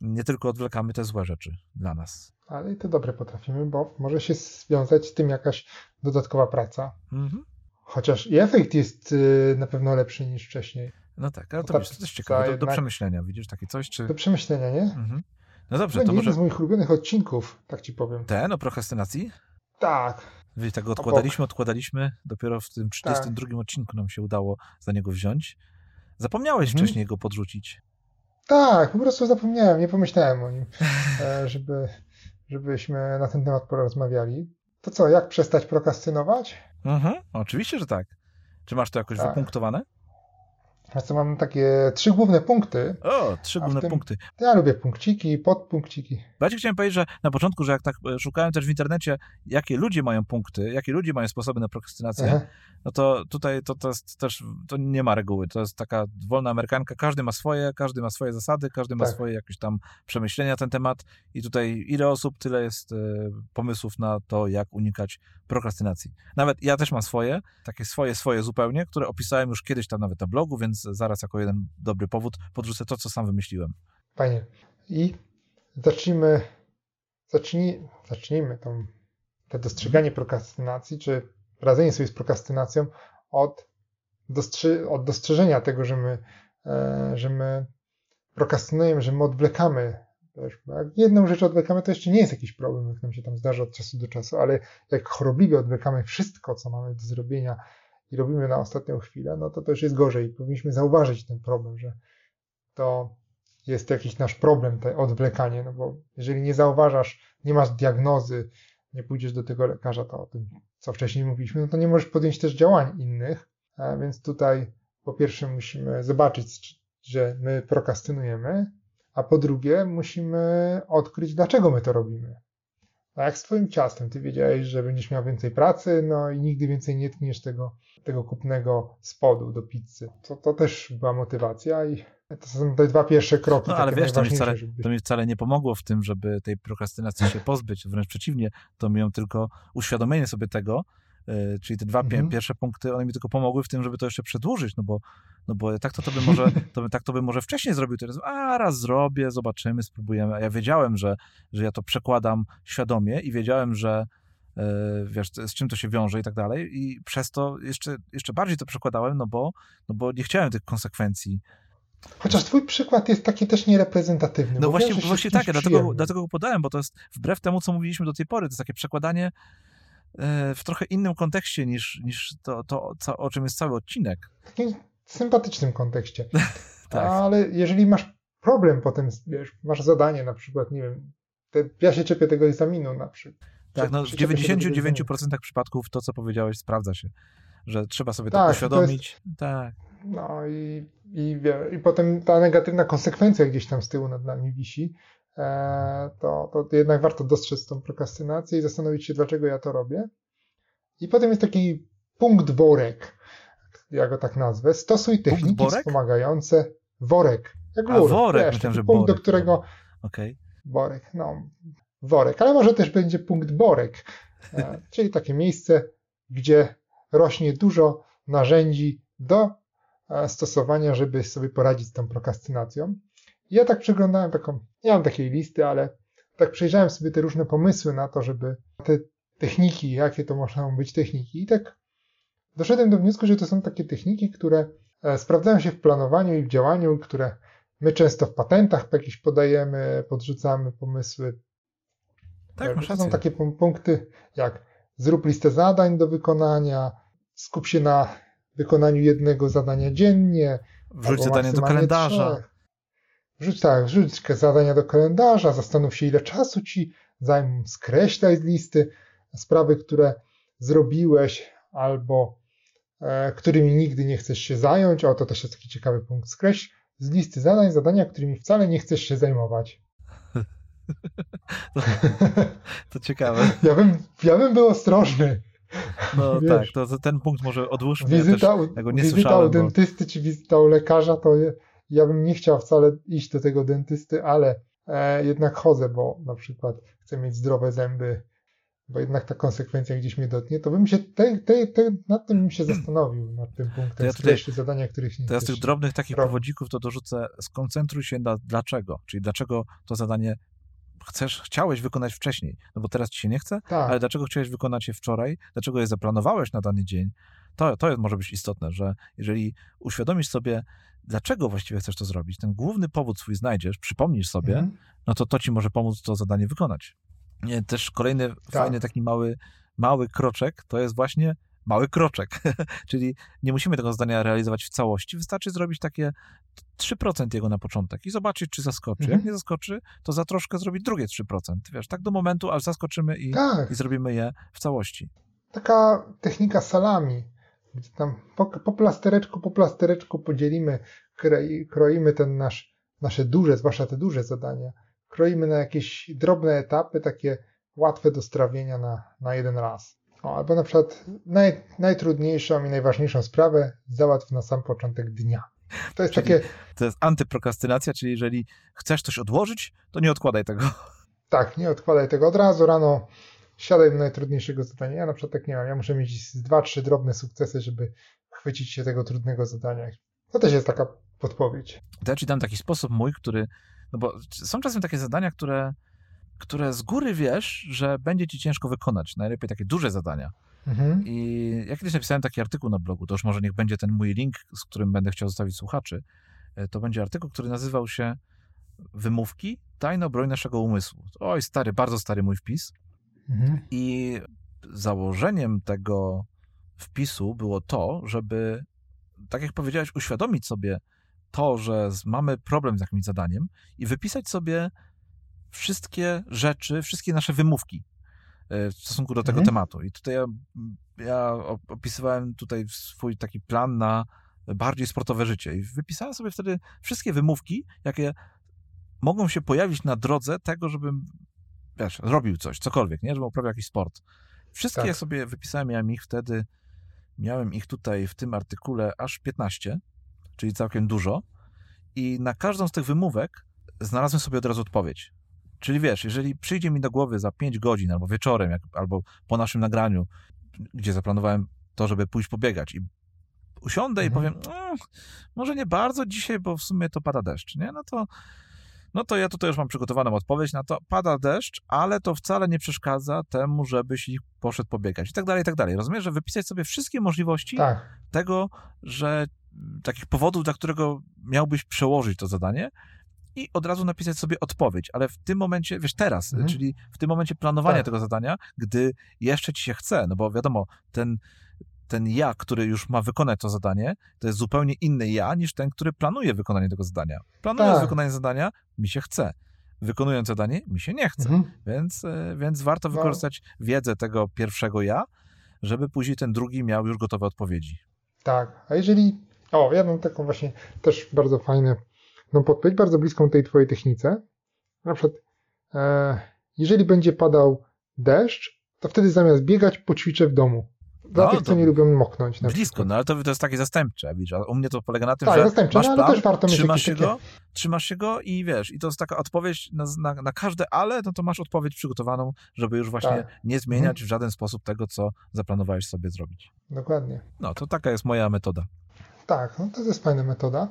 nie tylko odwlekamy te złe rzeczy dla nas. Ale i to dobre potrafimy, bo może się związać z tym jakaś dodatkowa praca. Mhm. Chociaż i efekt jest y, na pewno lepszy niż wcześniej. No tak, ale to, wiesz, to też ciekawe, do, do przemyślenia, widzisz, takie coś, czy... Do przemyślenia, nie? Mhm. No dobrze, To to nie może jeden z moich ulubionych odcinków, tak ci powiem. ten o prokrastynacji? Tak, Wiecie, tak go odkładaliśmy, odkładaliśmy, dopiero w tym 32 odcinku nam się udało za niego wziąć. Zapomniałeś Mhm. wcześniej go podrzucić. tak, po prostu zapomniałem, nie pomyślałem o nim, e, żeby, żebyśmy na ten temat porozmawiali. To co, jak przestać prokrastynować? Mhm, oczywiście, że tak. Czy masz to jakoś Tak. wypunktowane? Co mam takie trzy główne punkty. O, trzy główne tym- punkty. Ja lubię punkciki, podpunkciki. Ci chciałem powiedzieć, że na początku, że jak tak e, szukałem też w internecie, jakie ludzie mają punkty, jakie ludzie mają sposoby na prokrastynację, Aha. no to tutaj to, to jest też, to nie ma reguły. To jest taka wolna amerykanka, każdy ma swoje, każdy ma swoje zasady, każdy ma Tak. swoje jakieś tam przemyślenia na ten temat i tutaj ile osób, tyle jest e, pomysłów na to, jak unikać prokrastynacji. Nawet ja też mam swoje, takie swoje, swoje zupełnie, które opisałem już kiedyś tam nawet na blogu, więc zaraz jako jeden dobry powód podrzucę to, co sam wymyśliłem. Fajnie. I zacznijmy, zacznij, zacznijmy tą, to dostrzeganie prokrastynacji, czy radzenie sobie z prokrastynacją od, dostrzy, od dostrzeżenia tego, że my, e, że my prokrastynujemy, że my odwlekamy. Bo jak jedną rzecz odwlekamy, to jeszcze nie jest jakiś problem, jak nam się tam zdarza od czasu do czasu, ale jak chorobliwie odwlekamy wszystko, co mamy do zrobienia i robimy na ostatnią chwilę, no to to już jest gorzej. Powinniśmy zauważyć ten problem, że to jest jakiś nasz problem, to odwlekanie, no bo jeżeli nie zauważasz, nie masz diagnozy, nie pójdziesz do tego lekarza, to o tym, co wcześniej mówiliśmy, no to nie możesz podjąć też działań innych, a więc tutaj po pierwsze musimy zobaczyć, że my prokrastynujemy, a po drugie musimy odkryć, dlaczego my to robimy. A jak z twoim ciastem, ty wiedziałeś, że będziesz miał więcej pracy, no i nigdy więcej nie tkniesz tego, tego kupnego spodu do pizzy. To, to też była motywacja i to są te dwa pierwsze kroki. No ale wiesz, to mi, wcale, żeby- to mi wcale nie pomogło w tym, żeby tej prokrastynacji się pozbyć. Wręcz przeciwnie, to mi ją tylko uświadomienie sobie tego, czyli te dwa Mhm. pierwsze punkty, one mi tylko pomogły w tym, żeby to jeszcze przedłużyć, no bo, no bo tak to, to bym może, to, tak to bym może wcześniej zrobił, teraz, a raz zrobię, zobaczymy, spróbujemy. A ja wiedziałem, że, że ja to przekładam świadomie i wiedziałem, że e, wiesz, z czym to się wiąże i tak dalej i przez to jeszcze, jeszcze bardziej to przekładałem, no bo, no bo nie chciałem tych konsekwencji Chociaż twój przykład jest taki też niereprezentatywny. No właśnie, właśnie tak, dlatego, dlatego go podałem, bo to jest wbrew temu, co mówiliśmy do tej pory, to jest takie przekładanie w trochę innym kontekście niż, niż to, to co, o czym jest cały odcinek. W takim sympatycznym kontekście. Tak. Ale jeżeli masz problem potem, wiesz, masz zadanie na przykład, nie wiem, te, ja się czepię tego egzaminu na przykład. Tak, no w Przyczepię się do tego egzaminu. 99% przypadków to, co powiedziałeś, sprawdza się. Że trzeba sobie Tak, to to uświadomić. Tak. No i, i, i potem ta negatywna konsekwencja gdzieś tam z tyłu nad nami wisi, e, to, to jednak warto dostrzec tą prokrastynację i zastanowić się, dlaczego ja to robię. I potem jest taki punkt worek, ja go tak nazwę. Stosuj techniki wspomagające worek. Jak A, worek, wiesz, myślałem, że punkt, borek. do którego... Okay. Worek, no, worek, ale może też będzie punkt borek, e, czyli takie miejsce, gdzie rośnie dużo narzędzi do e, stosowania, żeby sobie poradzić z tą prokrastynacją. Ja tak przeglądałem taką, nie mam takiej listy, ale tak przejrzałem sobie te różne pomysły na to, żeby te techniki, jakie to można być techniki i tak doszedłem do wniosku, że to są takie techniki, które e, sprawdzają się w planowaniu i w działaniu, które my często w patentach jakieś podajemy, podrzucamy pomysły. Tak, to są takie punkty jak zrób listę zadań do wykonania, skup się na wykonaniu jednego zadania dziennie. Wrzuć zadanie do kalendarza. Trzech. Wrzuć, tak, wrzuć zadania do kalendarza, zastanów się, ile czasu ci zajmą, skreślaj z listy sprawy, które zrobiłeś albo e, którymi nigdy nie chcesz się zająć. O, to też jest taki ciekawy punkt. Skreśl z listy zadań zadania, którymi wcale nie chcesz się zajmować. To, to ciekawe. Ja bym, ja bym był ostrożny. No Wiesz, tak, to, to, ten punkt może odłóżmy. Wizyta, ja, też, ja wizyta u dentysty czy wizyta u lekarza, to je, ja bym nie chciał wcale iść do tego dentysty, ale e, jednak chodzę, bo na przykład chcę mieć zdrowe zęby, bo jednak ta konsekwencja gdzieś mnie dotknie, to bym się te, te, te, nad tym bym się zastanowił, nad tym punktem, to ja tutaj, zadania, których nie To ja z tych drobnych takich robić. powodzików to dorzucę, skoncentruj się na dlaczego, czyli dlaczego to zadanie chcesz, chciałeś wykonać wcześniej, no bo teraz ci się nie chce, tak. ale dlaczego chciałeś wykonać je wczoraj, dlaczego je zaplanowałeś na dany dzień, to, to może być istotne, że jeżeli uświadomisz sobie, dlaczego właściwie chcesz to zrobić, ten główny powód swój znajdziesz, przypomnisz sobie, mhm. no to to ci może pomóc to zadanie wykonać. Też kolejny tak. fajny taki mały, mały kroczek to jest właśnie mały kroczek. Czyli nie musimy tego zadania realizować w całości, wystarczy zrobić takie 3% jego na początek i zobaczyć, czy zaskoczy. Mhm. Jak nie zaskoczy, to za troszkę zrobić drugie 3%. Wiesz, tak do momentu, aż zaskoczymy i, tak. i zrobimy je w całości. Taka technika salami, gdzie tam po, po plastereczku, po plastereczku podzielimy, kroimy ten nasz, nasze duże, zwłaszcza te duże zadania, kroimy na jakieś drobne etapy, takie łatwe do strawienia na, na jeden raz. O, albo na przykład naj, najtrudniejszą i najważniejszą sprawę załatw na sam początek dnia. To jest czyli takie. To jest antyprokrastynacja, czyli jeżeli chcesz coś odłożyć, to nie odkładaj tego. Tak, nie odkładaj tego od razu rano. Siadaj do najtrudniejszego zadania. Ja na przykład tak nie mam. Ja muszę mieć dwa, trzy drobne sukcesy, żeby chwycić się tego trudnego zadania. To też jest taka podpowiedź. To ja ci dam taki sposób mój, który. No bo są czasem takie zadania, które które z góry wiesz, że będzie ci ciężko wykonać. Najlepiej takie duże zadania. Mhm. I ja kiedyś napisałem taki artykuł na blogu, to już może niech będzie ten mój link, z którym będę chciał zostawić słuchaczy. E, to będzie artykuł, który nazywał się Wymówki, tajna broń naszego umysłu. Oj, stary, bardzo stary mój wpis. Mhm. I założeniem tego wpisu było to, żeby, tak jak powiedziałeś, uświadomić sobie to, że mamy problem z jakimś zadaniem i wypisać sobie wszystkie rzeczy, wszystkie nasze wymówki e, w stosunku do tego mhm. tematu. I tutaj ja, ja opisywałem tutaj swój taki plan na bardziej sportowe życie i wypisałem sobie wtedy wszystkie wymówki, jakie mogą się pojawić na drodze tego, żebym wiesz, robił coś, cokolwiek, nie? Żebym uprawiał jakiś sport. Wszystkie tak. sobie wypisałem, miałem ich wtedy, miałem ich tutaj w tym artykule aż 15, czyli całkiem dużo i na każdą z tych wymówek znalazłem sobie od razu odpowiedź. Czyli wiesz, jeżeli przyjdzie mi do głowy za 5 godzin albo wieczorem, jak, albo po naszym nagraniu, gdzie zaplanowałem to, żeby pójść pobiegać i usiądę mhm. i powiem, może nie bardzo dzisiaj, bo w sumie to pada deszcz, nie? No to, no to ja tutaj już mam przygotowaną odpowiedź na to, pada deszcz, ale to wcale nie przeszkadza temu, żebyś poszedł pobiegać i tak dalej, i tak dalej. Rozumiesz, że wypisać sobie wszystkie możliwości tak. tego, że takich powodów, dla którego miałbyś przełożyć to zadanie i od razu napisać sobie odpowiedź, ale w tym momencie, wiesz, teraz, mhm. czyli w tym momencie planowania tak. tego zadania, gdy jeszcze ci się chce, no bo wiadomo, ten, ten ja, który już ma wykonać to zadanie, to jest zupełnie inny ja niż ten, który planuje wykonanie tego zadania. Planując tak. wykonanie zadania, mi się chce. Wykonując zadanie, mi się nie chce. Mhm. Więc, e, więc warto no. wykorzystać wiedzę tego pierwszego ja, żeby później ten drugi miał już gotowe odpowiedzi. Tak, a jeżeli. O, ja mam taką właśnie też bardzo fajne no podpowiedź bardzo bliską tej twojej technice. Na przykład, e, jeżeli będzie padał deszcz, to wtedy zamiast biegać, poćwiczę w domu. Dla No, tych, co nie lubią moknąć. Na Blisko, przykład. no ale to, to jest takie zastępcze, widzisz, a u mnie to polega na tym, Tak, że zastępcze, masz no, ale plan, też warto trzymasz się jakieś go, trzymasz się go i wiesz, i to jest taka odpowiedź na, na, na każde ale, no to masz odpowiedź przygotowaną, żeby już właśnie Tak. nie zmieniać w żaden sposób tego, co zaplanowałeś sobie zrobić. Dokładnie. No, to taka jest moja metoda. Tak, no to jest fajna metoda.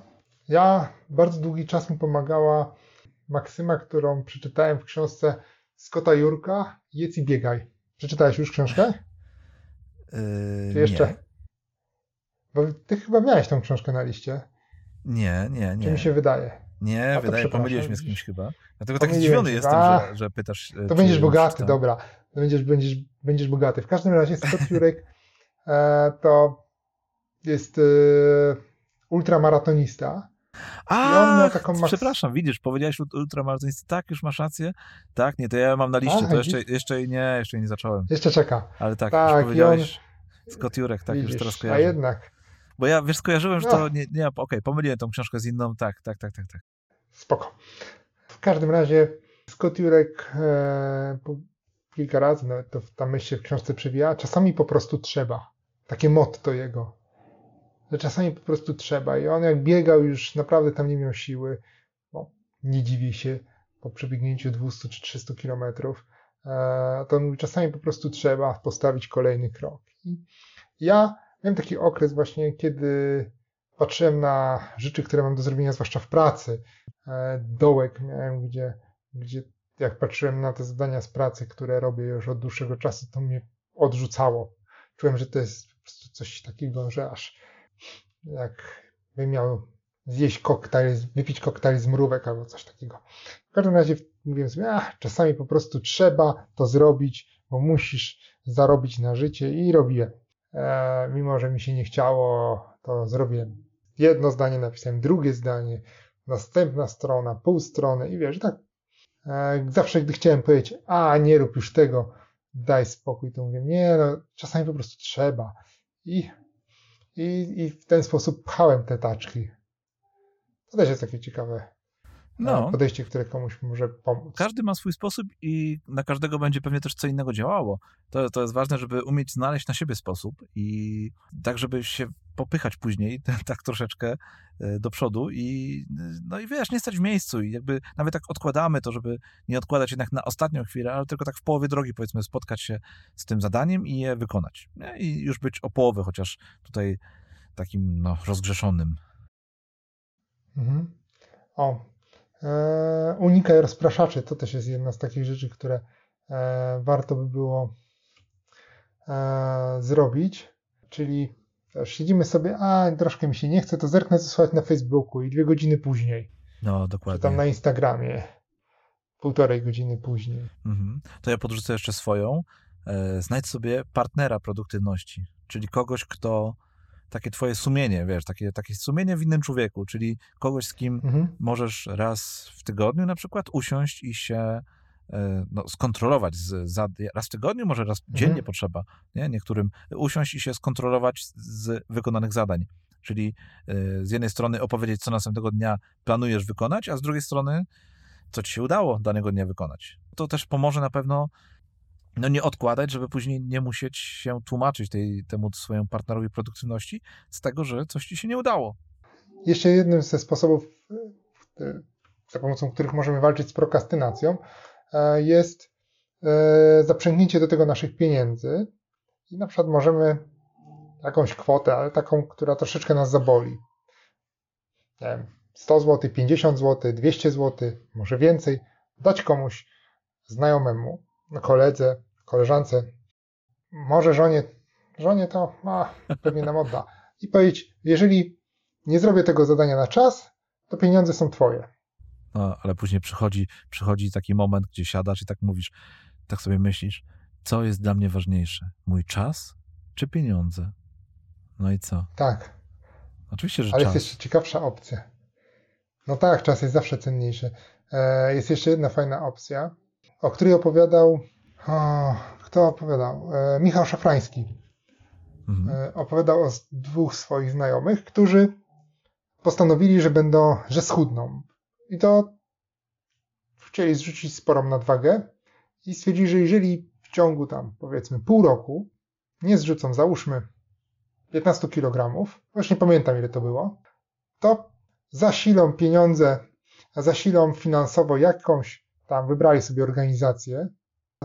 Ja bardzo długi czas mi pomagała maksyma, którą przeczytałem w książce Scotta Jurka Jedz i biegaj. Przeczytałeś już książkę? Yy, Czy jeszcze? Nie, Bo ty chyba miałeś tą książkę na liście. nie, nie. Czy nie. mi się wydaje? Nie, to wydaje, pomyliłeś mnie z kimś chyba. Dlatego tak zdziwiony jestem, A, że, że pytasz. To czy będziesz bogaty, dobra. Będziesz, będziesz, będziesz bogaty. W każdym razie Scott Jurek e, to jest e, ultramaratonista. A, on przepraszam, widzisz, powiedziałeś ult- ultramaratonisty, tak, już masz rację. Tak, nie, to ja mam na liście, A, to jeszcze, jeszcze nie, jeszcze nie zacząłem. Jeszcze czeka. Ale tak, Tak, już on- powiedziałeś Scott Jurek, tak, Widzisz, już teraz a kojarzę. jednak Bo ja, wiesz, skojarzyłem, że No. to nie, nie okej, pomyliłem tą książkę z inną, tak, tak, tak, tak, tak. Spoko. W każdym razie Scott Jurek e, kilka razy, nawet to ta myśl się w książce przewija, czasami po prostu trzeba. Takie motto jego. Że czasami po prostu trzeba. I on jak biegał już naprawdę tam nie miał siły. No, nie dziwi się po przebiegnięciu 200 czy 300 kilometrów. E, to mówi, czasami po prostu trzeba postawić kolejny krok. I ja miałem taki okres właśnie, kiedy patrzyłem na rzeczy, które mam do zrobienia, zwłaszcza w pracy, e, dołek miałem, gdzie, gdzie jak patrzyłem na te zadania z pracy, które robię już od dłuższego czasu, to mnie odrzucało. Czułem, że to jest po prostu coś takiego, że aż jak bym miał zjeść koktajl, wypić koktajl z mrówek albo coś takiego. W każdym razie mówiłem sobie, ach, czasami po prostu trzeba to zrobić, bo musisz zarobić na życie i robiłem. E, mimo, że mi się nie chciało, to zrobiłem jedno zdanie, napisałem drugie zdanie, następna strona, pół strony i wiesz, tak e, zawsze gdy chciałem powiedzieć, a nie rób już tego, daj spokój, to mówię, nie no, czasami po prostu trzeba. I, i, i w ten sposób pchałem te taczki. To też jest takie ciekawe No, podejście, które komuś może pomóc. każdy ma swój sposób i na każdego będzie pewnie też co innego działało. To, to jest ważne, żeby umieć znaleźć na siebie sposób i tak, żeby się popychać później, tak troszeczkę e, do przodu i no i wiesz, nie stać w miejscu i jakby nawet tak odkładamy to, żeby nie odkładać jednak na ostatnią chwilę, ale tylko tak w połowie drogi powiedzmy spotkać się z tym zadaniem i je wykonać. I już być o połowę chociaż tutaj takim no, rozgrzeszonym. Mhm. O, e, unikaj rozpraszaczy. To też jest jedna z takich rzeczy, które e, warto by było e, zrobić. Czyli też siedzimy sobie, a troszkę mi się nie chce, to zerknę słychać na Facebooku i dwie godziny później. No, Czy dokładnie. tam na Instagramie półtorej godziny później. Mhm. To ja podrzucę jeszcze swoją. E, Znajdź sobie partnera produktywności, czyli kogoś, kto takie twoje sumienie, wiesz, takie, takie sumienie w innym człowieku, czyli kogoś, z kim Mhm. możesz raz w tygodniu na przykład usiąść i się e, no, skontrolować. Z, za, raz w tygodniu, może raz Mhm. dziennie potrzeba, nie? Niektórym usiąść i się skontrolować z- wykonanych zadań. Czyli e, z jednej strony opowiedzieć, co następnego dnia planujesz wykonać, a z drugiej strony, co ci się udało danego dnia wykonać. To też pomoże na pewno no nie odkładać, żeby później nie musieć się tłumaczyć tej, temu swojemu partnerowi produktywności z tego, że coś ci się nie udało. Jeszcze jednym ze sposobów, e, za pomocą których możemy walczyć z prokrastynacją, e, jest e, zaprzęgnięcie do tego naszych pieniędzy. I na przykład możemy jakąś kwotę, ale taką, która troszeczkę nas zaboli. Nie wiem, 100 zł, 50 zł, 200 zł, może więcej, dać komuś znajomemu, koledze, koleżance, może żonie, żonie to a, pewnie nam odda. I powiedzieć, jeżeli nie zrobię tego zadania na czas, to pieniądze są twoje. No, ale później przychodzi, przychodzi taki moment, gdzie siadasz i tak mówisz, tak sobie myślisz, co jest dla mnie ważniejsze? Mój czas czy pieniądze? No i co? Tak, Oczywiście, że ale czas. jest jeszcze ciekawsza opcja. No tak, czas jest zawsze cenniejszy. E, Jest jeszcze jedna fajna opcja, o której opowiadał. O, kto opowiadał? E, Michał Szafrański. Mhm. E, Opowiadał o dwóch swoich znajomych, którzy postanowili, że będą, że schudną. I to chcieli zrzucić sporą nadwagę i stwierdzili, że jeżeli w ciągu tam powiedzmy pół roku nie zrzucą, załóżmy 15 kg, właśnie pamiętam ile to było, to zasilą pieniądze, zasilą finansowo jakąś tam, wybrali sobie organizację,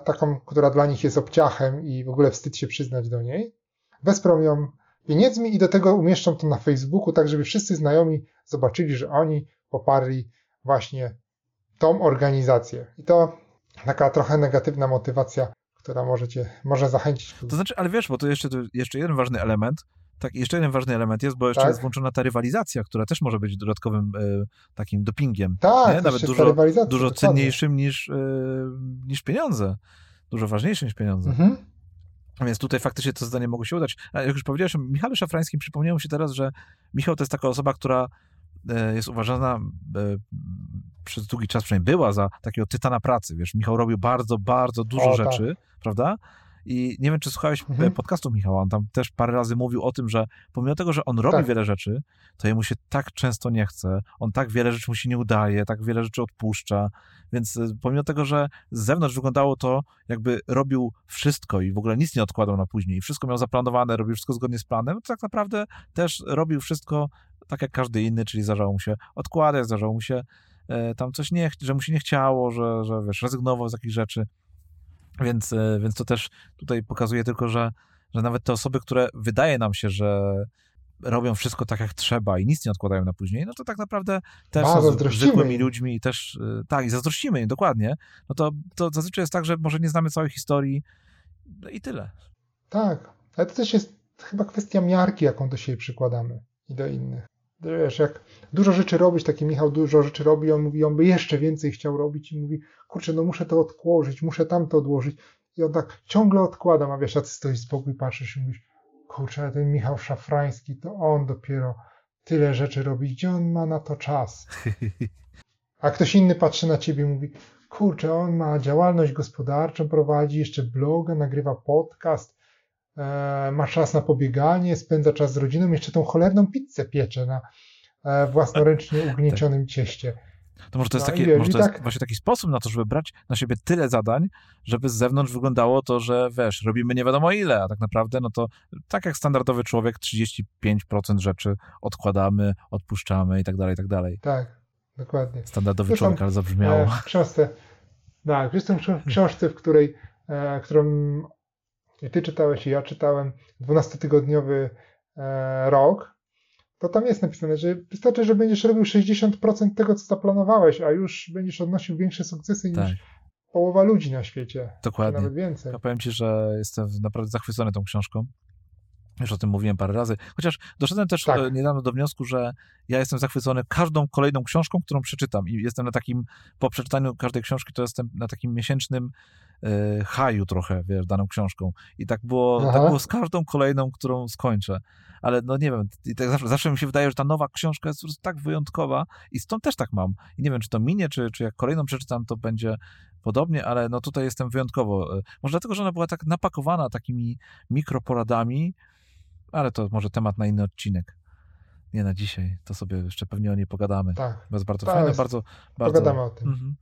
taką, która dla nich jest obciachem i w ogóle wstyd się przyznać do niej, wesprą ją pieniędzmi i do tego umieszczą to na Facebooku, tak żeby wszyscy znajomi zobaczyli, że oni poparli właśnie tą organizację. I to taka trochę negatywna motywacja, która może cię, może zachęcić. To znaczy, ale wiesz, bo to jeszcze, to jeszcze jeden ważny element, tak, jeszcze jeden ważny element jest, bo jeszcze tak? jest włączona ta rywalizacja, która też może być dodatkowym e, takim dopingiem. Tak, nawet dużo, dużo cenniejszym niż, e, niż pieniądze. Dużo ważniejszym niż pieniądze. Mhm. Więc tutaj faktycznie to zadanie mogło się udać. A jak już powiedziałeś o Michale Szafrańskim, przypomniało mi się teraz, że Michał to jest taka osoba, która e, jest uważana przez długi czas przynajmniej była za takiego tytana pracy. Wiesz, Michał robił bardzo, bardzo dużo o, tak. rzeczy, tak. prawda? I nie wiem, czy słuchałeś mhm. podcastu Michała, on tam też parę razy mówił o tym, że pomimo tego, że on robi tak. wiele rzeczy, to jemu się tak często nie chce, on tak wiele rzeczy mu się nie udaje, tak wiele rzeczy odpuszcza, więc y, pomimo tego, że z zewnątrz wyglądało to, jakby robił wszystko i w ogóle nic nie odkładał na później, wszystko miał zaplanowane, robił wszystko zgodnie z planem, to tak naprawdę też robił wszystko tak jak każdy inny, czyli zdarzało mu się odkładać, zdarzało mu się e, tam coś nie, że mu się nie chciało, że, że wiesz, rezygnował z jakichś rzeczy. Więc, e, więc to też tutaj pokazuje tylko, że, że nawet te osoby, które wydaje nam się, że robią wszystko tak jak trzeba i nic nie odkładają na później, no to tak naprawdę też A, są zwykłymi ludźmi i też, e, tak, i zazdrościmy im, dokładnie, no to, to zazwyczaj jest tak, że może nie znamy całej historii no i tyle. Tak, ale to też jest chyba kwestia miarki, jaką do siebie przykładamy i do innych. Wiesz, jak dużo rzeczy robić, taki Michał dużo rzeczy robi, on mówi, on by jeszcze więcej chciał robić i mówi, kurczę, no muszę to odłożyć, muszę tamto odłożyć. I on tak ciągle odkłada, a wiesz, a ty stoisz z boku i patrzysz i mówisz, kurczę, ten Michał Szafrański, to on dopiero tyle rzeczy robi, gdzie on ma na to czas? A ktoś inny patrzy na ciebie i mówi, kurczę, on ma działalność gospodarczą, prowadzi jeszcze bloga, nagrywa podcast, ma czas na pobieganie, spędza czas z rodziną, jeszcze tą cholerną pizzę piecze na e, własnoręcznie ugniecionym cieście. To może to jest, no, taki, może to jest tak... właśnie taki sposób na to, żeby brać na siebie tyle zadań, żeby z zewnątrz wyglądało to, że wiesz, robimy nie wiadomo ile, a tak naprawdę no to tak jak standardowy człowiek 35% rzeczy odkładamy, odpuszczamy i tak dalej, i tak dalej. Tak, dokładnie. Standardowy Zresztą, człowiek, ale zabrzmiało. E, w książce, tak, jestem w książce, w której, e, którą i ty czytałeś i ja czytałem 12-tygodniowy e, rok, to tam jest napisane, że wystarczy, że będziesz robił 60% tego, co zaplanowałeś, a już będziesz odnosił większe sukcesy tak. niż połowa ludzi na świecie. Dokładnie. Nawet więcej. Ja powiem ci, że jestem naprawdę zachwycony tą książką. Już o tym mówiłem parę razy. Chociaż doszedłem też tak. E, niedawno do wniosku, że ja jestem zachwycony każdą kolejną książką, którą przeczytam. I jestem na takim, po przeczytaniu każdej książki, to jestem na takim miesięcznym haju trochę, wiesz, daną książką. I tak było, tak było z każdą kolejną, którą skończę. Ale no nie wiem, i tak zawsze, zawsze mi się wydaje, że ta nowa książka jest po prostu tak wyjątkowa i stąd też tak mam. I nie wiem, czy to minie, czy, czy jak kolejną przeczytam, to będzie podobnie, ale no tutaj jestem wyjątkowo. E, może dlatego, że ona była tak napakowana takimi mikroporadami, ale to może temat na inny odcinek. Nie na dzisiaj, to sobie jeszcze pewnie o niej pogadamy. Tak. Bo jest bardzo fajne, jest. bardzo, bardzo... Pogadamy o tym. Mhm.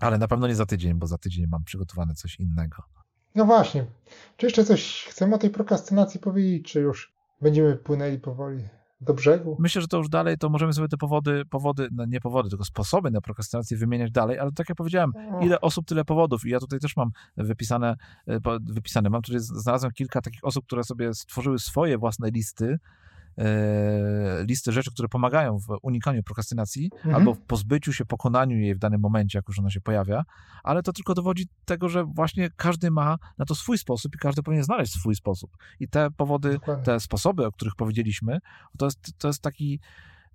Ale na pewno nie za tydzień, bo za tydzień mam przygotowane coś innego. No właśnie. Czy jeszcze coś chcemy o tej prokrastynacji powiedzieć, czy już będziemy płynęli powoli? do brzegu. Myślę, że to już dalej, to możemy sobie te powody, powody, no nie powody, tylko sposoby na prokrastynację wymieniać dalej, ale tak jak powiedziałem, ile osób, tyle powodów i ja tutaj też mam wypisane, e, wypisane, mam tutaj, znalazłem kilka takich osób, które sobie stworzyły swoje własne listy, listy rzeczy, które pomagają w unikaniu prokrastynacji mhm. albo w pozbyciu się, pokonaniu jej w danym momencie, jak już ona się pojawia, ale to tylko dowodzi tego, że właśnie każdy ma na to swój sposób i każdy powinien znaleźć swój sposób. I te powody, Dokładnie. te sposoby, o których powiedzieliśmy, to jest, to jest taki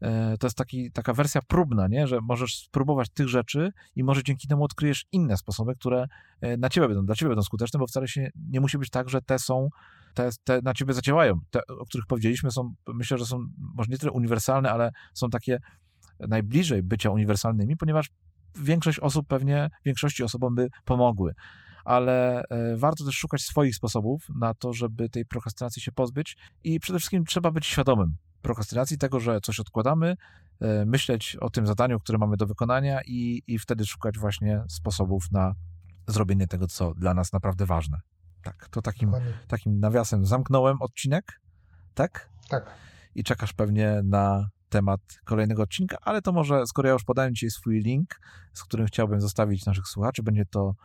e, to jest taki, taka wersja próbna, nie? że możesz spróbować tych rzeczy i może dzięki temu odkryjesz inne sposoby, które e, na ciebie będą, dla ciebie będą skuteczne, bo wcale się nie musi być tak, że te są te, te na ciebie zadziałają. Te, o których powiedzieliśmy, są, myślę, że są może nie tyle uniwersalne, ale są takie najbliżej bycia uniwersalnymi, ponieważ większość osób pewnie, większości osobom by pomogły. Ale e, warto też szukać swoich sposobów na to, żeby tej prokrastynacji się pozbyć i przede wszystkim trzeba być świadomym prokrastynacji, tego, że coś odkładamy, e, myśleć o tym zadaniu, które mamy do wykonania i, i wtedy szukać właśnie sposobów na zrobienie tego, co dla nas naprawdę ważne. Tak, to takim, Dokładnie. takim nawiasem zamknąłem odcinek, tak? Tak. I czekasz pewnie na temat kolejnego odcinka, ale to może, skoro ja już podałem Ci swój link, z którym chciałbym zostawić naszych słuchaczy, będzie to,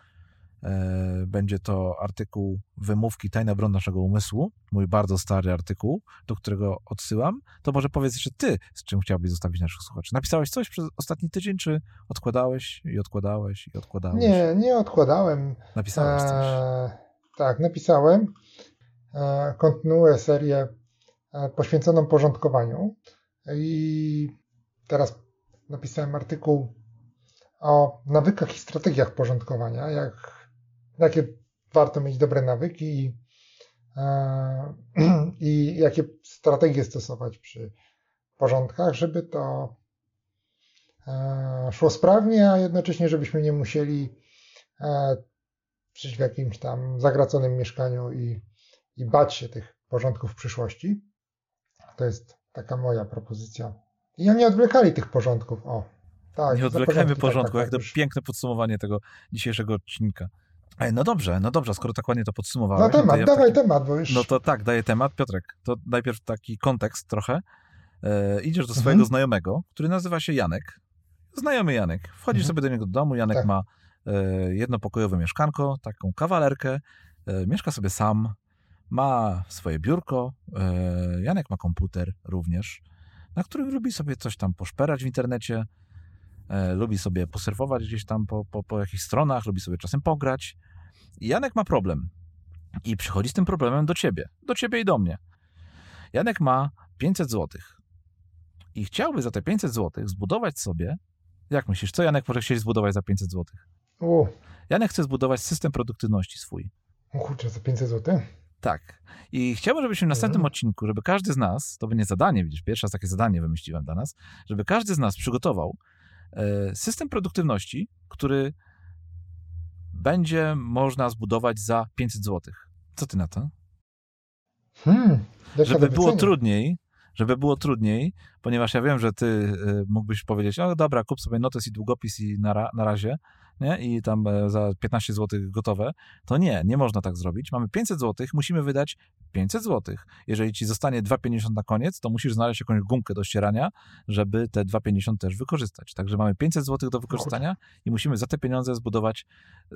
e, będzie to artykuł Wymówki Tajna Broń Naszego Umysłu, mój bardzo stary artykuł, do którego odsyłam, to może powiedz jeszcze Ty, z czym chciałbyś zostawić naszych słuchaczy. Napisałeś coś przez ostatni tydzień, czy odkładałeś i odkładałeś i odkładałeś? Nie, nie odkładałem. Napisałeś coś. E, tak, napisałem. E, kontynuuję serię e, poświęconą porządkowaniu i teraz napisałem artykuł o nawykach i strategiach porządkowania, jak, jakie warto mieć dobre nawyki i, e, i jakie strategie stosować przy porządkach, żeby to szło sprawnie, a jednocześnie żebyśmy nie musieli żyć w jakimś tam zagraconym mieszkaniu i, i bać się tych porządków w przyszłości. To jest taka moja propozycja. I oni odwlekali tych porządków. O, tak. Nie odwlekajmy porządki, porządku, tak, jak tak, to już. piękne podsumowanie tego dzisiejszego odcinka. Ej, no dobrze, no dobrze, skoro tak ładnie to podsumowałeś. No temat, dawaj takim- temat, bo już. No to tak, daję temat. Piotrek, to najpierw taki kontekst trochę. E, idziesz do swojego Mhm. znajomego, który nazywa się Janek. Znajomy Janek. Wchodzisz Mhm. sobie do niego do domu. Janek Tak. ma e, jednopokojowe mieszkanko, taką kawalerkę. E, mieszka sobie sam. Ma swoje biurko. E, Janek ma komputer również, na którym lubi sobie coś tam poszperać w internecie. E, lubi sobie posurfować gdzieś tam po, po, po jakichś stronach, lubi sobie czasem pograć. I Janek ma problem. I przychodzi z tym problemem do ciebie. Do ciebie i do mnie. Janek ma 500 zł. I chciałby za te 500 zł zbudować sobie. Jak myślisz, co Janek może chcieć zbudować za 500 zł? U, Janek chce zbudować system produktywności swój. o kurczę, za 500 zł? Tak. I chciałbym, żebyśmy w następnym odcinku, żeby każdy z nas, to będzie zadanie, widzisz, pierwszy raz takie zadanie wymyśliłem dla nas, żeby każdy z nas przygotował e, system produktywności, który będzie można zbudować za 500 zł. Co ty na to? Hmm, żeby było trudniej, żeby było trudniej, ponieważ ja wiem, że ty y, mógłbyś powiedzieć, o dobra, kup sobie notes i długopis i na, ra, na razie, nie? i tam e, za 15 zł gotowe, to nie, nie można tak zrobić. Mamy 500 zł, musimy wydać 500 zł. Jeżeli ci zostanie 2,50 na koniec, to musisz znaleźć jakąś gumkę do ścierania, żeby te 2,50 też wykorzystać. Także mamy 500 zł do wykorzystania i musimy za te pieniądze zbudować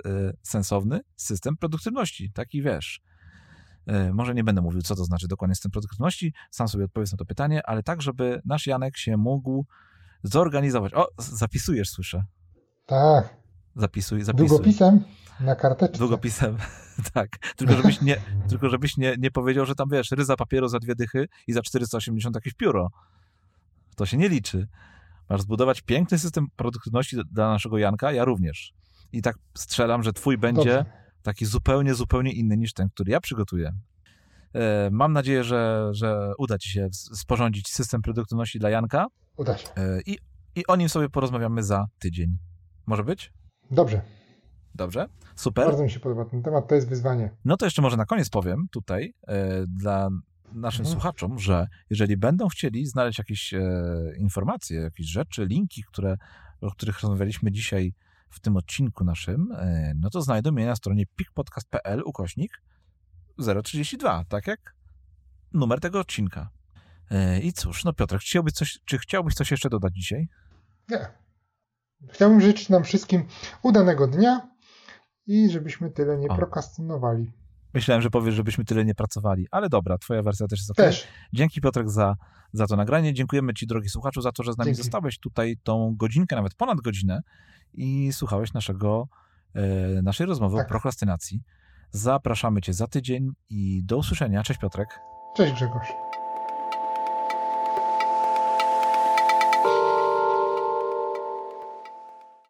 e, sensowny system produktywności. Taki wiesz, Może nie będę mówił, co to znaczy dokładnie system produktywności, sam sobie odpowiedz na to pytanie, ale tak, żeby nasz Janek się mógł zorganizować. O, z- zapisujesz, słyszę. Tak, Zapisuj, zapisuj. długopisem na karteczce. Długopisem, tak. Tylko żebyś, nie, tylko żebyś nie, nie powiedział, że tam wiesz, ryza papieru za dwie dychy i za 480 jakieś pióro. To się nie liczy. Masz zbudować piękny system produktywności dla naszego Janka, ja również. I tak strzelam, że twój będzie Dobrze. Taki zupełnie, zupełnie inny niż ten, który ja przygotuję. E, Mam nadzieję, że, że uda Ci się sporządzić system produktywności dla Janka Uda się. e, i, i o nim sobie porozmawiamy za tydzień. Może być? Dobrze. Dobrze? Super. Bardzo mi się podoba ten temat, to jest wyzwanie. No to jeszcze może na koniec powiem tutaj e, dla naszym Mhm. słuchaczom, że jeżeli będą chcieli znaleźć jakieś informacje, jakieś rzeczy, linki, które, o których rozmawialiśmy dzisiaj w tym odcinku naszym, e, no to znajdą je na stronie pikpodcast.pl ukośnik 032, tak jak numer tego odcinka. E, I cóż, no Piotrek, chciałbyś coś, czy chciałbyś coś jeszcze dodać dzisiaj? Nie. Chciałbym życzyć nam wszystkim udanego dnia i żebyśmy tyle nie O. prokrastynowali. Myślałem, że powiesz, żebyśmy tyle nie pracowali, ale dobra, twoja wersja też jest ok. Też. Dzięki Piotrek za, za to nagranie. Dziękujemy Ci, drogi słuchaczu, za to, że z nami Dzięki. zostałeś tutaj tą godzinkę, nawet ponad godzinę i słuchałeś naszego, e, naszej rozmowy o Tak. prokrastynacji. Zapraszamy Cię za tydzień i do usłyszenia. Cześć Piotrek. Cześć Grzegorz.